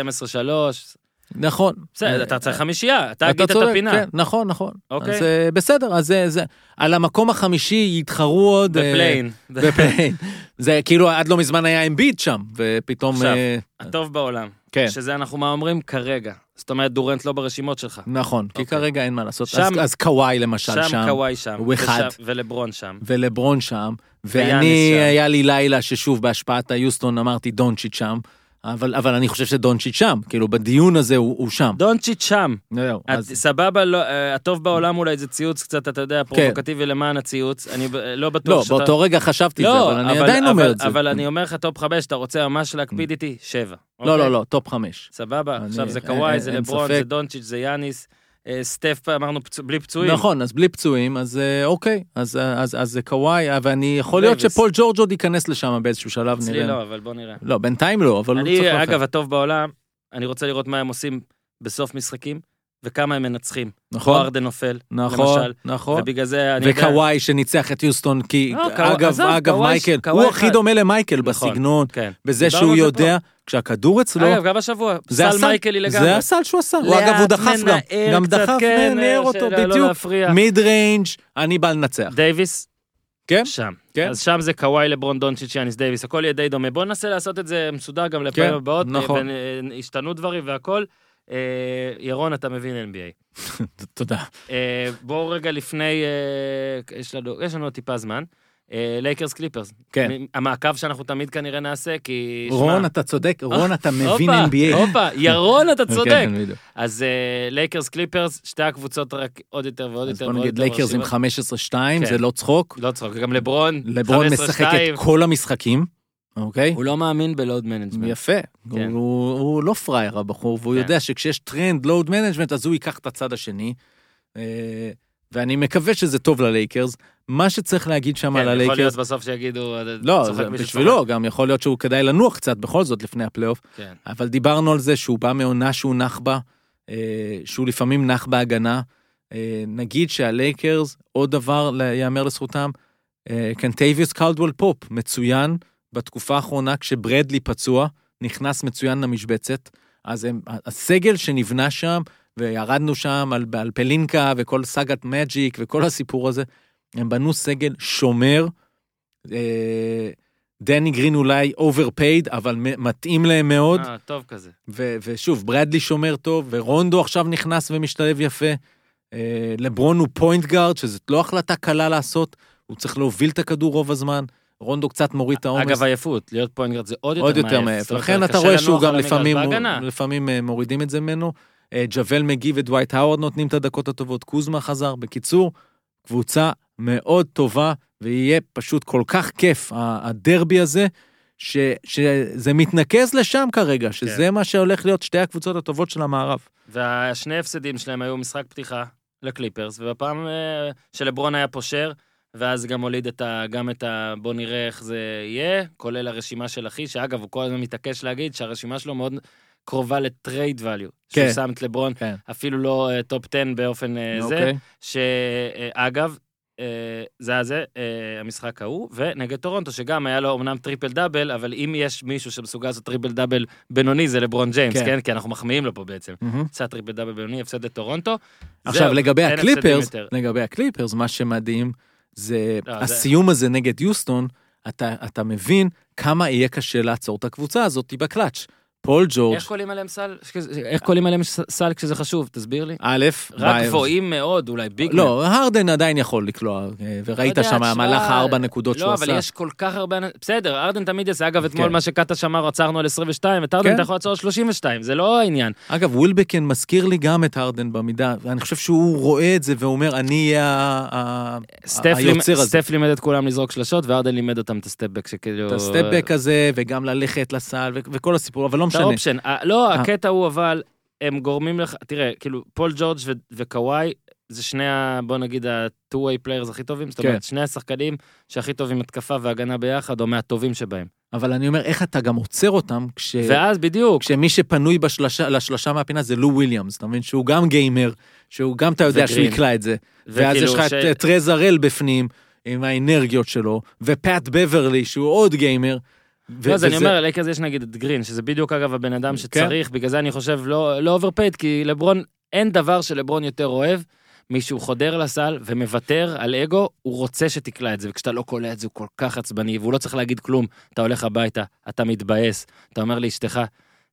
12-3. נכון. בסדר, אתה צריך חמישייה, אתה הגית את הפינה. כן, נכון, נכון. אוקיי. אז אה, בסדר, אז זה, על המקום החמישי יתחרו עוד... אה, בפליין. בפליין. [LAUGHS] זה כאילו עד לא מזמן היה אמביט שם, ופתאום... עכשיו, אה, הטוב בעולם. כן. שזה אנחנו מה אומרים כרגע. זאת אומרת, דורנט לא ברשימות שלך. נכון, כי אוקיי. כרגע אין מה לעשות. שם- אז- קוואי למשל שם שם, קוואי שם. הוא אחד. ולברון שם. ולברון שם, ואני. היה לי לילה ששוב בהשפעת היוסטון אמרתי דונצ'יץ' שם, אבל, אבל אני חושב שדונצ'יץ' שם, כאילו בדיון הזה הוא, הוא שם. דונצ'יץ' שם. זהו, אז, סבבה, לא, אה, הטוב בעולם אולי זה ציוץ קצת, אתה יודע, פרובוקטיבי למען הציוץ. אני לא בטוח לא, שאתה... באותו רגע חשבתי את זה, לא, אבל אני עדיין אבל- אומר את זה. אבל אני אומר לך top חמש, אתה רוצה ממש להקפיד איתי? שבע. לא, אוקיי? לא, לא, top חמש. סבבה, אני- עכשיו זה קוואי, זה לברון, ספק. זה דונצ'יץ', זה יאניס. אה, סטף, אמרנו, פצוע- בלי פצועים. נכון, אז בלי פצועים, אז אה, אוקיי, אז, אה, אז, אז זה קוואי, ואני יכול להיות דייוויס. שפול ג'ורג' עוד ייכנס לשם באיזשהו שלב, אצלי נראה. לא, אבל בוא נראה. לא, בינתיים לא, אבל הוא צריך אני. אגב, הטוב בעולם, אני רוצה לראות מה הם עושים בסוף משחקים, וכמה הם מנצחים. נכון, פה הארדן נופל, נכון, למשל. נכון. ובגלל זה אני יודע... וקוואי שניצח את יוסטון, כי לא, אגב, עזוב, אגב, קוואי- מייקל, קוואי הוא הכי אחד. דומה למייקל נכון. בסגנון, כן. בזה שהוא יודע, כשהכדור אצלו, אגב, גם השבוע, סל מייקלי לגמרי. זה הסל שהוא עשה, הוא אגב, הוא דחף גם, מנער גם דחף, ניער אותו, לא בדיוק. mid range, אני בא לנצח. דייוויס? כן? שם. כן. אז שם זה קוואי, לברון, דונצ'יץ', יאניס דייוויס, הכל יהיה די דומה. בוא ננסה לעשות את זה מסודר גם לפעמים כן, הבאות. נכון. והשתנו דברים והכל. אה, ירון, אתה מבין NBA. [LAUGHS] תודה. אה, בואו רגע לפני, אה, יש לנו, טיפה זמן. לייקרס קליפרס. כן. המעקב שאנחנו תמיד כנראה נעשה, כי... רון, אתה צודק, רון, אתה מבין NBA. הופה, ירון, אתה צודק. כן. אז לייקרס קליפרס, שתי הקבוצות רק עוד יותר ועוד אז יותר בוא ועוד נגיד לייקרס עם מרשימות. 15-2, כן. זה לא צחוק. לא צחוק, גם לברון, לברון 15-2. משחק את כל המשחקים, אוקיי? הוא לא מאמין ב load management. יפה, כן. הוא, הוא לא פראייר הבחור, והוא כן. יודע שכשיש טרנד load management אז הוא ייקח את הצד השני. אה, ואני מקווה שזה טוב ללייקרס. מה שצריך להגיד שם על כן, יכול להיות הלייקרס, בסוף שיגידו, לא, בשבילו, גם יכול להיות שהוא כדאי לנוח קצת בכל זאת לפני הפלייאוף, כן. אבל דיברנו על זה שהוא בא מעונה שהוא נח בה, אה, שהוא לפעמים נח בהגנה. אה, נגיד שהלייקרס, עוד דבר ייאמר לזכותם, אה, קנטביוס קלדוול פופ, מצוין בתקופה האחרונה כשברדלי פצוע, נכנס מצוין למשבצת. אז הם, הסגל שנבנה שם, וירדנו שם על, על פלינקה וכל סאגת מג'יק וכל הסיפור הזה, הם בנו סגל שומר. אה, דני גרין אולי overpaid, אבל מתאים להם מאוד. אה, טוב כזה. ו- ושוב, ברדלי שומר טוב, ורונדו עכשיו נכנס ומשתלב יפה. אה, לברון הוא point guard, שזאת לא החלטה קלה לעשות, הוא צריך להוביל את הכדור רוב הזמן. רונדו קצת מוריד את העומס. אגב, עייפות, להיות point זה עוד יותר עוד יותר מעייף. לכן אתה רואה שהוא גם לפעמים, בהגנה. לפעמים אה, מורידים את זה ממנו. אה, ג'אוול מגי ודווייט האוורד נותנים את הדקות הטובות, קוזמה חזר. בקיצור, קבוצה מאוד טובה, ויהיה פשוט כל כך כיף, הדרבי הזה, ש, שזה מתנקז לשם כרגע, שזה כן. מה שהולך להיות שתי הקבוצות הטובות של המערב. והשני הפסדים שלהם היו משחק פתיחה לקליפרס, ובפעם אה, שלברון היה פושר, ואז גם הוליד את ה, גם את ה... בוא נראה איך זה יהיה, כולל הרשימה של אחי, שאגב, הוא כל הזמן מתעקש להגיד שהרשימה שלו מאוד קרובה ל trade value. כן. שהוא שם את לברון, כן. אפילו לא top 10 באופן אה, זה, אוקיי. שאגב, זה היה זה, אה, המשחק ההוא, ונגד טורונטו, שגם היה לו אמנם triple double, אבל אם יש מישהו שמסוגל לעשות triple double בינוני, זה לברון ג'יימס, כן. כן? כי אנחנו מחמיאים לו פה בעצם. עשה triple double בינוני, הפסד לטורונטו. עכשיו זהו, לגבי הקליפרס. לגבי הקליפרס, מה שמדהים זה לא, זה- הסיום הזה נגד יוסטון, אתה, אתה מבין כמה יהיה קשה לעצור את הקבוצה הזאת בקלאץ'. פול ג'ורג', איך קוראים עליהם סל? איך קוראים עליהם ס- סל כשזה חשוב? תסביר לי. א', רק גבוהים מאוד, אולי ביג. לא, הרדן עדיין יכול לקלוע, אה, וראית לא שם מהלך הארבע נקודות שהוא לא, עשה. אבל יש כל כך הרבה... בסדר, הארדן תמיד יעשה. אגב, אתמול כן. מה שקטש אמר, עצרנו על 22, את הארדן כן. אתה יכול לעצור על 32, זה לא העניין. אגב, ווילבקן מזכיר לי גם את הרדן במידה, ואני חושב שהוא רואה את זה ואומר, אני היוצר הזה. סטף לימד את כולם לזרוק שלשות, והארדן לימד אותם את ה stepback, שכאילו... את ה stepback הזה, וגם ללכת לסל, וכל הסיפור, אבל לא משנה. ה option. ה- לא, אה. הקטע הוא אבל, הם גורמים לך, תראה, כאילו, פול ג'ורג' וקוואי, זה שני ה... בוא נגיד ה-2-way players הכי טובים, זאת כן. אומרת, שני השחקנים שהכי טובים התקפה והגנה ביחד, או מהטובים שבהם. אבל אני אומר, איך אתה גם עוצר אותם, כש... ואז בדיוק, כשמי שפנוי בשלשה, לשלשה מהפינה זה לו וויליאמס, אתה מבין? שהוא גם gamer, שהוא גם, אתה יודע שהוא וגרין. יקלע את זה. ואז יש לך ש- את הארזל בפנים, עם האנרגיות שלו, ופאט בברלי, שהוא עוד gamer. לא, אז אני אומר, לייקרס יש נגיד את גרין, שזה בדיוק אגב הבן אדם כן. שצריך, בגלל זה אני חושב לא לא overpaid, כי לברון, אין דבר שלברון יותר אוהב, מישהו חודר לסל ומוותר על אגו, הוא רוצה שתקלע את זה, וכשאתה לא קולע את זה הוא כל כך עצבני, והוא לא צריך להגיד כלום, אתה הולך הביתה, אתה מתבאס, אתה אומר לאשתך,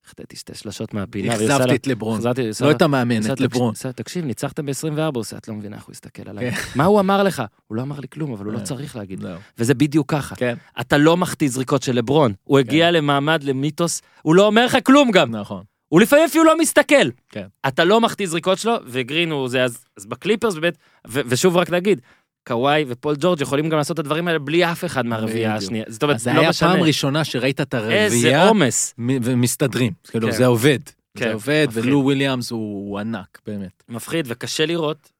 החטאתי שתי שלשות מהפינה. אכזבתי את לברון. לא את המאמן, את לברון. תקשיב, ניצחתם ב-24, הוא עושה, את לא מבינה איך הוא הסתכל עליי. כן. מה הוא אמר לך? הוא לא אמר לי כלום, אבל הוא לא אה. צריך להגיד. זהו. וזה בדיוק ככה. כן, אתה לא מחטיא זריקות של לברון. הוא הגיע למעמד, למיתוס, הוא לא אומר לך כלום גם. נכון. הוא לפעמים אפילו לא מסתכל. כן. אתה לא מחטיא זריקות שלו, וגרין הוא זה, אז, אז בקליפרס באמת, ו- ושוב רק נגיד, קוואי ופול ג'ורג' יכולים גם לעשות את הדברים האלה בלי אף אחד מהרביעייה. השנייה. זאת אומרת, אז זה לא היה משנה. פעם ראשונה שראית את איזה הרביעייה עומס. מ- ומסתדרים. כאילו, כן. זה עובד. כן, זה עובד, מפחיד. ולו וויליאמס הוא ענק, באמת. מפחיד וקשה לראות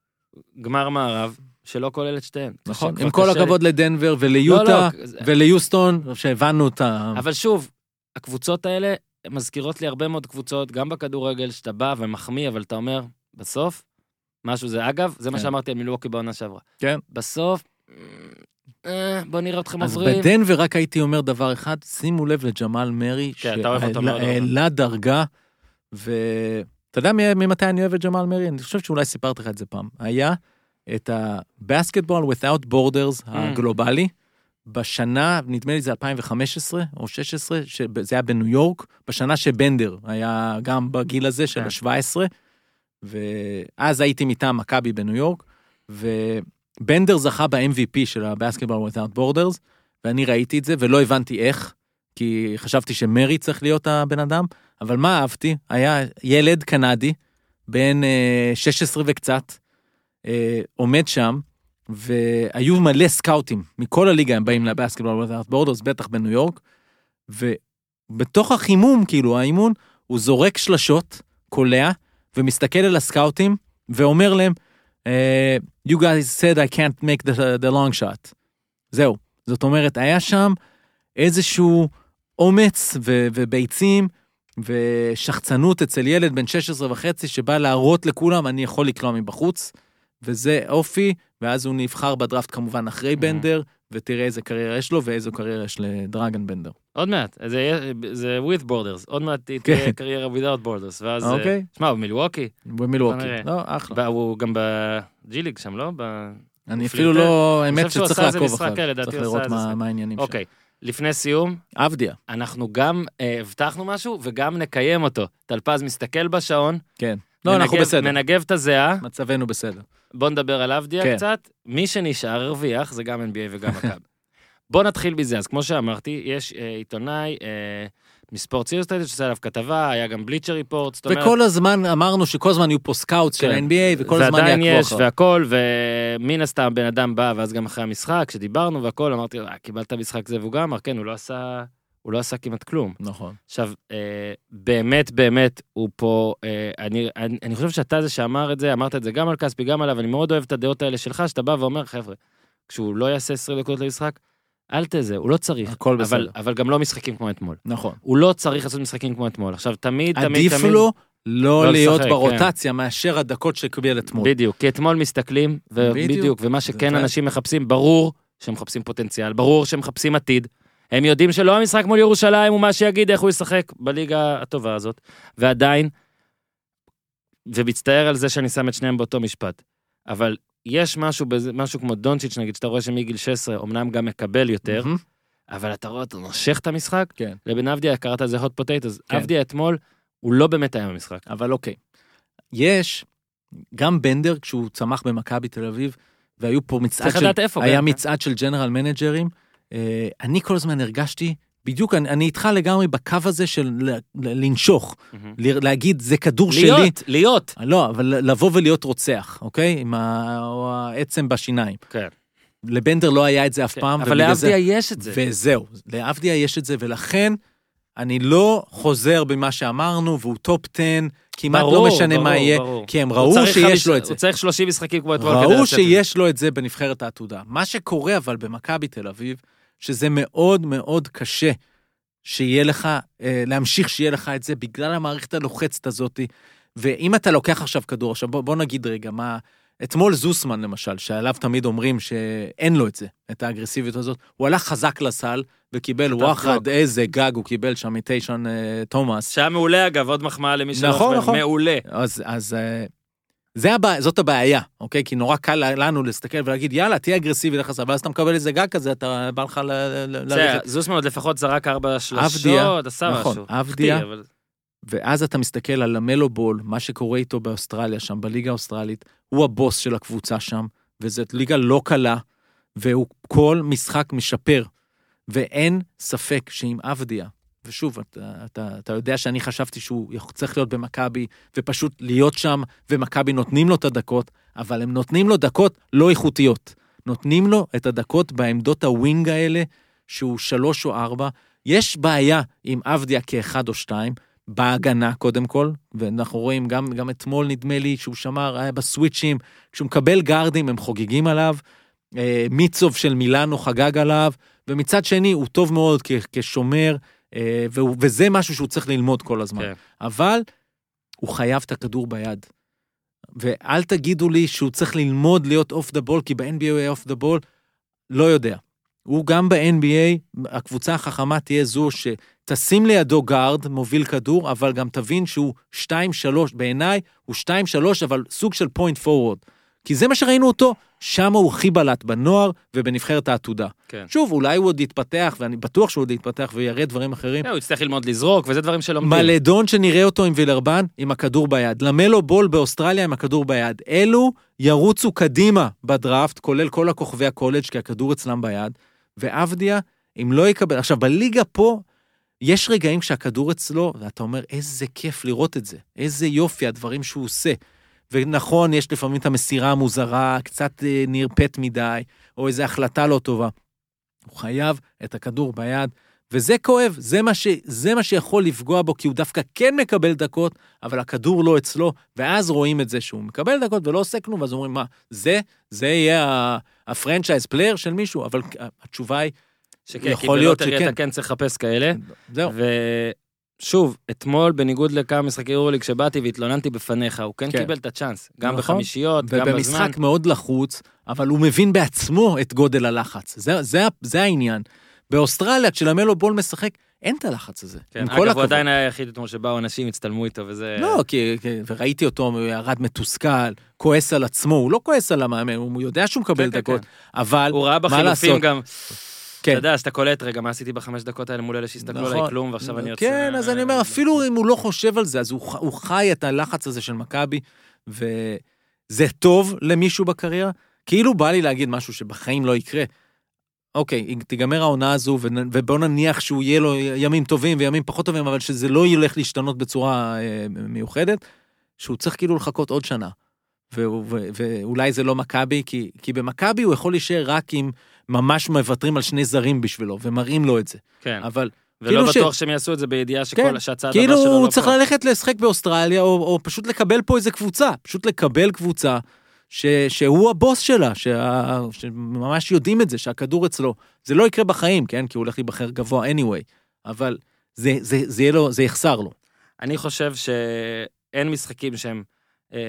גמר מערב שלא כולל את שתיהן. נכון, עם כל. הכבוד לדנבר לא, וליוטה לא, זה- וליוסטון, שהבנו את ה... אבל שוב, הקבוצות האלה מזכירות לי הרבה מאוד קבוצות, גם בכדורגל, שאתה בא ומחמיא, אבל אתה אומר, בסוף, משהו זה, אגב, זה מה כן. שאמרתי על מילווקי בעונה שעברה. כן. בסוף, אה, בוא נראה אתכם אז עוברים. בדנבר רק הייתי אומר דבר אחד, שימו לב לג'מאל מרי, כן, שהעלה דרגה, ואתה יודע ממתי אני אוהב את ג'מאל מרי? אני חושב שאולי סיפרתי לך את זה פעם. היה את ה-Basketball Without Borders Mm. הגלובלי, בשנה, נדמה לי זה 2015 או 16, שזה היה בניו יורק, בשנה שבנדר היה גם בגיל הזה של כן. ה-17, ואז הייתי מטעם מכבי בניו יורק, ובנדר זכה ב-MVP של ה-Basketball Without Borders, ואני ראיתי את זה ולא הבנתי איך, כי חשבתי שמרי צריך להיות הבן אדם, אבל מה אהבתי? היה ילד קנדי, בן אה, 16 וקצת, אה, עומד שם, והיו מלא סקאוטים מכל הליגה, הם באים לבסקטבול without borders, בטח בניו יורק, ובתוך החימום, כאילו, האימון, הוא זורק שלשות, קולע, ומסתכל על הסקאוטים, ואומר להם, אה, you guys said I can't make the, the long shot. זהו. זאת אומרת, היה שם איזשהו אומץ ו- וביצים ושחצנות אצל ילד בן 16 וחצי שבא להראות לכולם, אני יכול לקלוע מבחוץ, וזה אופי, ואז הוא נבחר בדראפט כמובן אחרי בנדר, ותראה איזה קריירה יש לו ואיזו קריירה יש לדרגן בנדר. עוד מעט, זה with borders, עוד מעט כן. תהיה קריירה without borders, ואז... אה, אוקיי. שמע, הוא מילווקי, במילווקי. לא, אחלה. הוא גם בג'י ליג שם, לא? ב- אני אפילו. לא, האמת שצריך לעקוב אחריו. לדעתי צריך לראות מה העניינים שם. אוקיי, לפני סיום, עבדיה, אנחנו גם אה, הבטחנו משהו וגם נקיים אותו. טלפז מסתכל בשעון, כן. לא, אנחנו בסדר. מנגב את הזיעה, מצבנו בסדר. בוא נדבר על אבדיה כן. קצת. מי שנשאר הרוויח, זה גם NBA וגם מכבי. [LAUGHS] בוא נתחיל מזה, אז כמו שאמרתי, יש אה, עיתונאי אה, מ-Sports Illustrated שעשה עליו כתבה, היה גם Bleacher Report, זאת אומרת... וכל הזמן אמרנו שכל הזמן יהיו פה scouts של כן. ה-NBA, וכל הזמן ועדיין יש יעקבו אחריו. והכל, ומן הסתם בן אדם בא, ואז גם אחרי המשחק, כשדיברנו והכל, אמרתי, אה, קיבלת משחק זה, והוא גם אמר, כן, הוא לא עשה, הוא לא עשה כמעט כלום. נכון. עכשיו, אה, באמת, באמת, הוא פה, אה, אני, אני, אני חושב שאתה זה שאמר את זה, אמרת את זה גם על כספי, גם עליו, אני מאוד אוהב את הדעות האלה שלך, שאתה בא ואומר, חבר'ה, כשהוא לא יעשה 20 דקות למשחק, אל תזה, הוא לא צריך. הכל אבל, בסדר. אבל גם לא משחקים כמו אתמול. נכון. הוא לא צריך לעשות משחקים כמו אתמול. עכשיו, תמיד, תמיד, עדיף תמיד... לו לא לא להיות לשחק, כן. ברוטציה מאשר הדקות שקיבל אתמול. בדיוק, כי אתמול מסתכלים, בדיוק. ובדיוק, ומה שכן אנשים מחפשים, ברור שהם מחפשים פוטנציאל, ברור שהם מחפשים עתיד. הם יודעים שלא המשחק מול ירושלים הוא מה שיגיד איך הוא ישחק בליגה הטובה הזאת, ועדיין, ומצטער על זה שאני שם את שניהם באותו משפט, אבל יש משהו, בזה, משהו כמו דונצ'יץ' נגיד, שאתה רואה שמגיל 16 אמנם גם מקבל יותר, מהמם. אבל אתה רואה אותו נושך את המשחק, כן. לבן אבדיה קראת לזה hot potatoes, כן. אבדיה אתמול, הוא לא באמת היה במשחק. אבל אוקיי. יש, גם בנדר, כשהוא צמח במכבי תל אביב, והיו פה מצעד צריך של... לדעת איפה. היה כן. מצעד של ג'נרל מנג'רים. אה, אני כל הזמן הרגשתי, בדיוק, אני, אני איתך לגמרי בקו הזה של ל- ל- לנשוך. ל- להגיד, זה כדור שלי. להיות, להיות. לא, אבל לבוא ולהיות רוצח, אוקיי? עם ה- עצם בשיניים. כן. לבנדר לא היה את זה אף כן, פעם, אבל ובגלל זה- יש את זה. וזהו, לאבדיה יש את זה, ולכן אני לא חוזר במה שאמרנו, והוא top 10, כמעט ברור, לא משנה ברור, מה יהיה, ברור. כי הם ראו שיש חמיש- לו את זה. הוא צריך 30 משחקים כמו אתמול כדי ראו לעשות את זה. שיש לו את זה בנבחרת העתודה. מה שקורה אבל במכבי תל אביב, שזה מאוד מאוד קשה שיהיה לך, אה, להמשיך שיהיה לך את זה בגלל המערכת הלוחצת הזאת. ואם אתה לוקח עכשיו כדור, עכשיו בוא, בוא נגיד רגע, מה... אתמול זוסמן למשל, שעליו תמיד אומרים שאין לו את זה, את האגרסיביות הזאת, הוא הלך חזק לסל וקיבל וואחד. איזה גג הוא קיבל שם מטיישון אה, תומאס. שהיה מעולה אגב, עוד מחמאה למי שלא נכון, נכון. מעולה. אז, אז אה, זה הבע... זאת הבעיה, אוקיי? כי נורא קל לנו להסתכל ולהגיד, יאללה, תהיה אגרסיבי לחסר, ואז אתה מקבל איזה גג כזה, אתה בא לך ל... בסדר. זוסמן עוד לפחות זרק ארבע שלשות, עשה נכון, משהו. אבדיה. החטיא, אבל- ואז אתה מסתכל על המלו בול, מה שקורה איתו באוסטרליה שם, בליגה האוסטרלית, הוא הבוס של הקבוצה שם, וזאת ליגה לא קלה, והוא כל משחק משפר. ואין ספק שעם אבדיה, ושוב, אתה, אתה, אתה יודע שאני חשבתי שהוא צריך להיות במכבי, ופשוט להיות שם, ומכבי נותנים לו את הדקות, אבל הם נותנים לו דקות לא איכותיות. נותנים לו את הדקות בעמדות הווינג האלה, שהוא שלוש או ארבע. יש בעיה עם אבדיה כאחד או שתיים, בהגנה קודם כל, ואנחנו רואים גם, גם אתמול נדמה לי שהוא שמר, היה בסוויצ'ים, כשהוא מקבל גארדים הם חוגגים עליו, אה, מיצוב של מילאנו חגג עליו, ומצד שני הוא טוב מאוד כשומר, וזה משהו שהוא צריך ללמוד כל הזמן. כן. אבל הוא חייב את הכדור ביד. ואל תגידו לי שהוא צריך ללמוד להיות off the ball, כי ב-NBA הוא יהיה off the ball, לא יודע. הוא גם ב-NBA, הקבוצה החכמה תהיה זו שתשים לידו guard, מוביל כדור, אבל גם תבין שהוא 2-3, בעיניי הוא 2-3, אבל סוג של point forward. כי זה מה שראינו אותו, שם הוא הכי בלט בנוער ובנבחרת העתודה. כן. שוב, אולי הוא עוד יתפתח, ואני בטוח שהוא עוד יתפתח ויראה דברים אחרים. כן, הוא יצטרך ללמוד לזרוק, וזה דברים שלומדים. מלדון שנראה אותו עם וילרבן עם הכדור ביד. למלו בול באוסטרליה עם הכדור ביד. אלו ירוצו קדימה בדראפט, כולל כל הכוכבי הקולג' כי הכדור אצלם ביד. ועבדיה, אם לא יקבל... עכשיו, בליגה פה, יש רגעים שהכדור אצלו, ואתה אומר, איזה כיף לראות את זה. איזה יופי הדברים שהוא עושה. ונכון, יש לפעמים את המסירה המוזרה, קצת אה, נרפית מדי, או איזו החלטה לא טובה. הוא חייב את הכדור ביד, וזה כואב, זה מה, ש, זה מה שיכול לפגוע בו, כי הוא דווקא כן מקבל דקות, אבל הכדור לא אצלו, ואז רואים את זה שהוא מקבל דקות ולא עושה כלום, ואז אומרים, מה, זה, זה יהיה ה-franchise player של מישהו, אבל התשובה היא, שכן, יכול כי להיות בלוטרי שכן. אתה כן צריך לחפש כאלה. זהו. ושוב, אתמול, בניגוד לכמה משחקי יורוליג שבאתי והתלוננתי בפניך, הוא כן כן. קיבל את הצ'אנס. גם נכון. בחמישיות, גם בזמן. ובמשחק מאוד לחוץ, אבל הוא מבין בעצמו את גודל הלחץ. זה, זה, זה העניין. באוסטרליה, כשלמלו בול משחק, אין את הלחץ הזה. כן, אגב, הוא הכבוד. עדיין היה היחיד אתמול שבאו אנשים, הצטלמו איתו, וזה... לא, כי, כי, וראיתי אותו, הוא ירד מתוסכל, כועס על עצמו, הוא לא כועס על המאמן, הוא יודע שהוא מקבל כן, כן, דקות, כן. אבל הוא ראה בחילופים? גם, כן. אתה יודע, שאתה קולט, רגע, מה עשיתי בחמש דקות האלה מול אלה שהסתכלו נכון. עליי כלום, ועכשיו אני יוצא... כן, אז אני אומר, אפילו אם הוא לא חושב על זה, אז הוא, הוא חי את הלחץ הזה של מכבי, וזה טוב למישהו בקריירה. כאילו בא לי להגיד משהו שבחיים לא יקרה. אוקיי, אם תיגמר העונה הזו, ובוא נניח שהוא יהיה לו ימים טובים וימים פחות טובים, אבל שזה לא ילך להשתנות בצורה אה, מיוחדת, שהוא צריך כאילו לחכות עוד שנה. ואולי זה לא מכבי, כי, כי במכבי הוא יכול להישאר רק אם ממש מוותרים על שני זרים בשבילו, ומראים לו את זה. כן, אבל ולא כאילו ש- בטוח שהם יעשו את זה בידיעה שכל כן, שהצעד הבא כאילו שלו הוא לא צריך פה. ללכת לשחק באוסטרליה, או, או פשוט לקבל פה איזה קבוצה, פשוט לקבל קבוצה ש, שהוא הבוס שלה, שה, שממש יודעים את זה, שהכדור אצלו. זה לא יקרה בחיים, כן? כי הוא הולך להיבחר גבוה anyway, אבל זה, זה, זה, יהיה לו, זה יחסר לו. אני חושב שאין משחקים שהם, אה,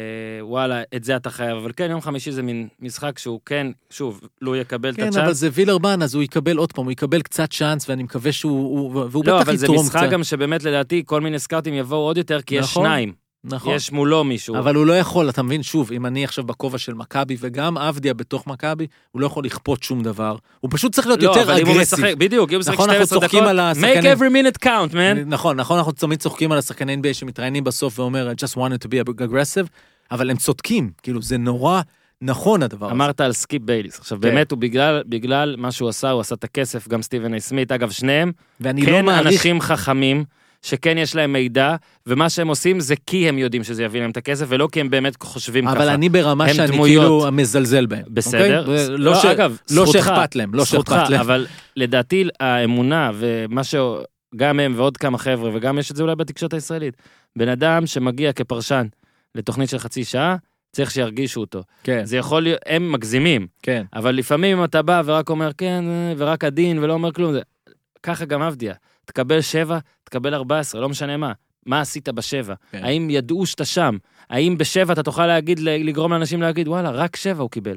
וואלה, את זה אתה חייב, אבל כן, יום חמישי זה מין משחק שהוא כן, שוב, לו יקבל את כן, אבל הצ'אנס. זה וילרבן, אז הוא יקבל עוד פעם, הוא יקבל קצת צ'אנס, ואני מקווה שהוא, הוא, והוא לא, בטח אבל זה יתרום משחק קצת. גם שבאמת לדעתי כל מיני סקאוטים יבואו עוד יותר, כי יש נכון. שניים. נכון. יש מולו מישהו. אבל הוא לא יכול, אתה מבין, שוב, אם אני עכשיו בכובע של מכבי, וגם אבדיה בתוך מכבי, הוא לא יכול לכפות שום דבר. הוא פשוט צריך להיות לא, יותר אבל אם הוא אגרסיב. משחק, בדיוק, אם הוא משחק נכון, אנחנו 12 צוחקים דקות, make every minute count, man. נכון, נכון, אנחנו תמיד צוחקים על השחקני NBA שמתראיינים בסוף ואומר, I just wanted to be aggressive, אבל הם צודקים, כאילו, זה נורא נכון הדבר הזה. אמרת על סקיפ בייליס. עכשיו, כן. באמת, הוא בגלל, בגלל מה שהוא עשה, הוא עשה את הכסף, גם סטיבן איי סמית, אגב, שניהם, ואני לא כן מעריך, אנשים חכמים, שכן יש להם מידע, ומה שהם עושים זה כי הם יודעים שזה יביא להם את הכסף, ולא כי הם באמת חושבים ככה. אבל אני ברמה שאני דמויות. כאילו מזלזל בהם. בסדר. אוקיי? לא, לא ש- אגב, לא זכותך, שאכפת להם, לא זכותך, שאכפת להם. אבל לדעתי האמונה ומה שגם הם ועוד כמה חבר'ה, וגם יש את זה אולי בתקשורת הישראלית, בן אדם שמגיע כפרשן לתוכנית של חצי שעה, צריך שירגישו אותו. כן, זה יכול להיות, הם מגזימים, כן. אבל לפעמים אם אתה בא ורק אומר כן, ורק עדין ולא אומר כלום, זה... ככה גם עבדיה. תקבל שבע, תקבל 14, לא משנה מה. מה עשית בשבע? כן. האם ידעו שאתה שם? האם בשבע אתה תוכל להגיד, לגרום לאנשים להגיד, וואלה, רק שבע הוא קיבל.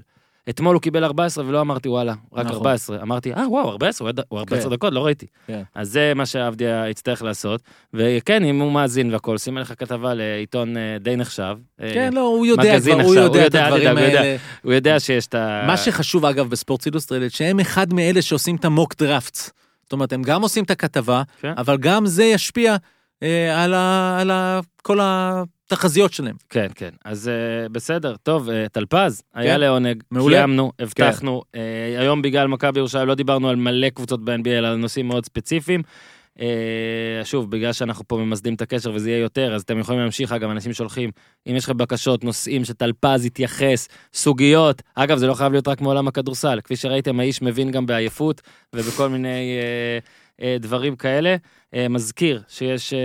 אתמול הוא קיבל 14 ולא אמרתי וואלה, רק נכון. 14. אמרתי, אה וואו, 14, הוא היה- הוא 14 כן. דקות, לא ראיתי. כן. אז זה מה שעבדיה יצטרך לעשות. וכן, אם הוא מאזין והכל, שים לך כתבה לעיתון אה, די נחשב. אה, כן, לא, הוא יודע כבר, הוא יודע הוא את יודע, אל הדברים תדאג, הוא יודע. האלה. הוא יודע שיש את ה... מה שחשוב אגב בספורט אילוסטרלד, שהם אחד מאלה שעושים את המוק דראפטס. זאת אומרת, הם גם עושים את הכתבה, כן. אבל גם זה ישפיע אה, על, ה, על ה, כל התחזיות שלהם. כן, כן. אז אה, בסדר, טוב, אה, טלפז, היה כן. לעונג, מעולה. כן. קיימנו, הבטחנו. אה, היום בגלל מכבי ירושלים לא דיברנו על מלא קבוצות ב-NBA, אלא על נושאים מאוד ספציפיים. אה, שוב, בגלל שאנחנו פה ממסדים את הקשר וזה יהיה יותר, אז אתם יכולים להמשיך, אגב, אנשים שולחים, אם יש לכם בקשות, נושאים שטלפז יתייחס, סוגיות, אגב, זה לא חייב להיות רק מעולם הכדורסל, כפי שראיתם, האיש מבין גם בעייפות ובכל מיני אה, אה, דברים כאלה. אה, מזכיר שיש אה,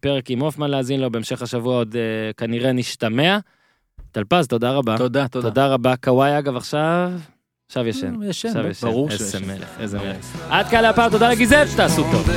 פרק עם הופמן להאזין לו, בהמשך השבוע עוד אה, כנראה נשתמע. טלפז, תודה רבה. תודה, תודה. תודה רבה. קוואי, אגב, עכשיו... עכשיו ישן. הוא ישן, עכשיו ישן. ברור איזה שישן. מלך, איזה מלך. עד כאן להפעם, תודה לגיזל, תעשו טוב.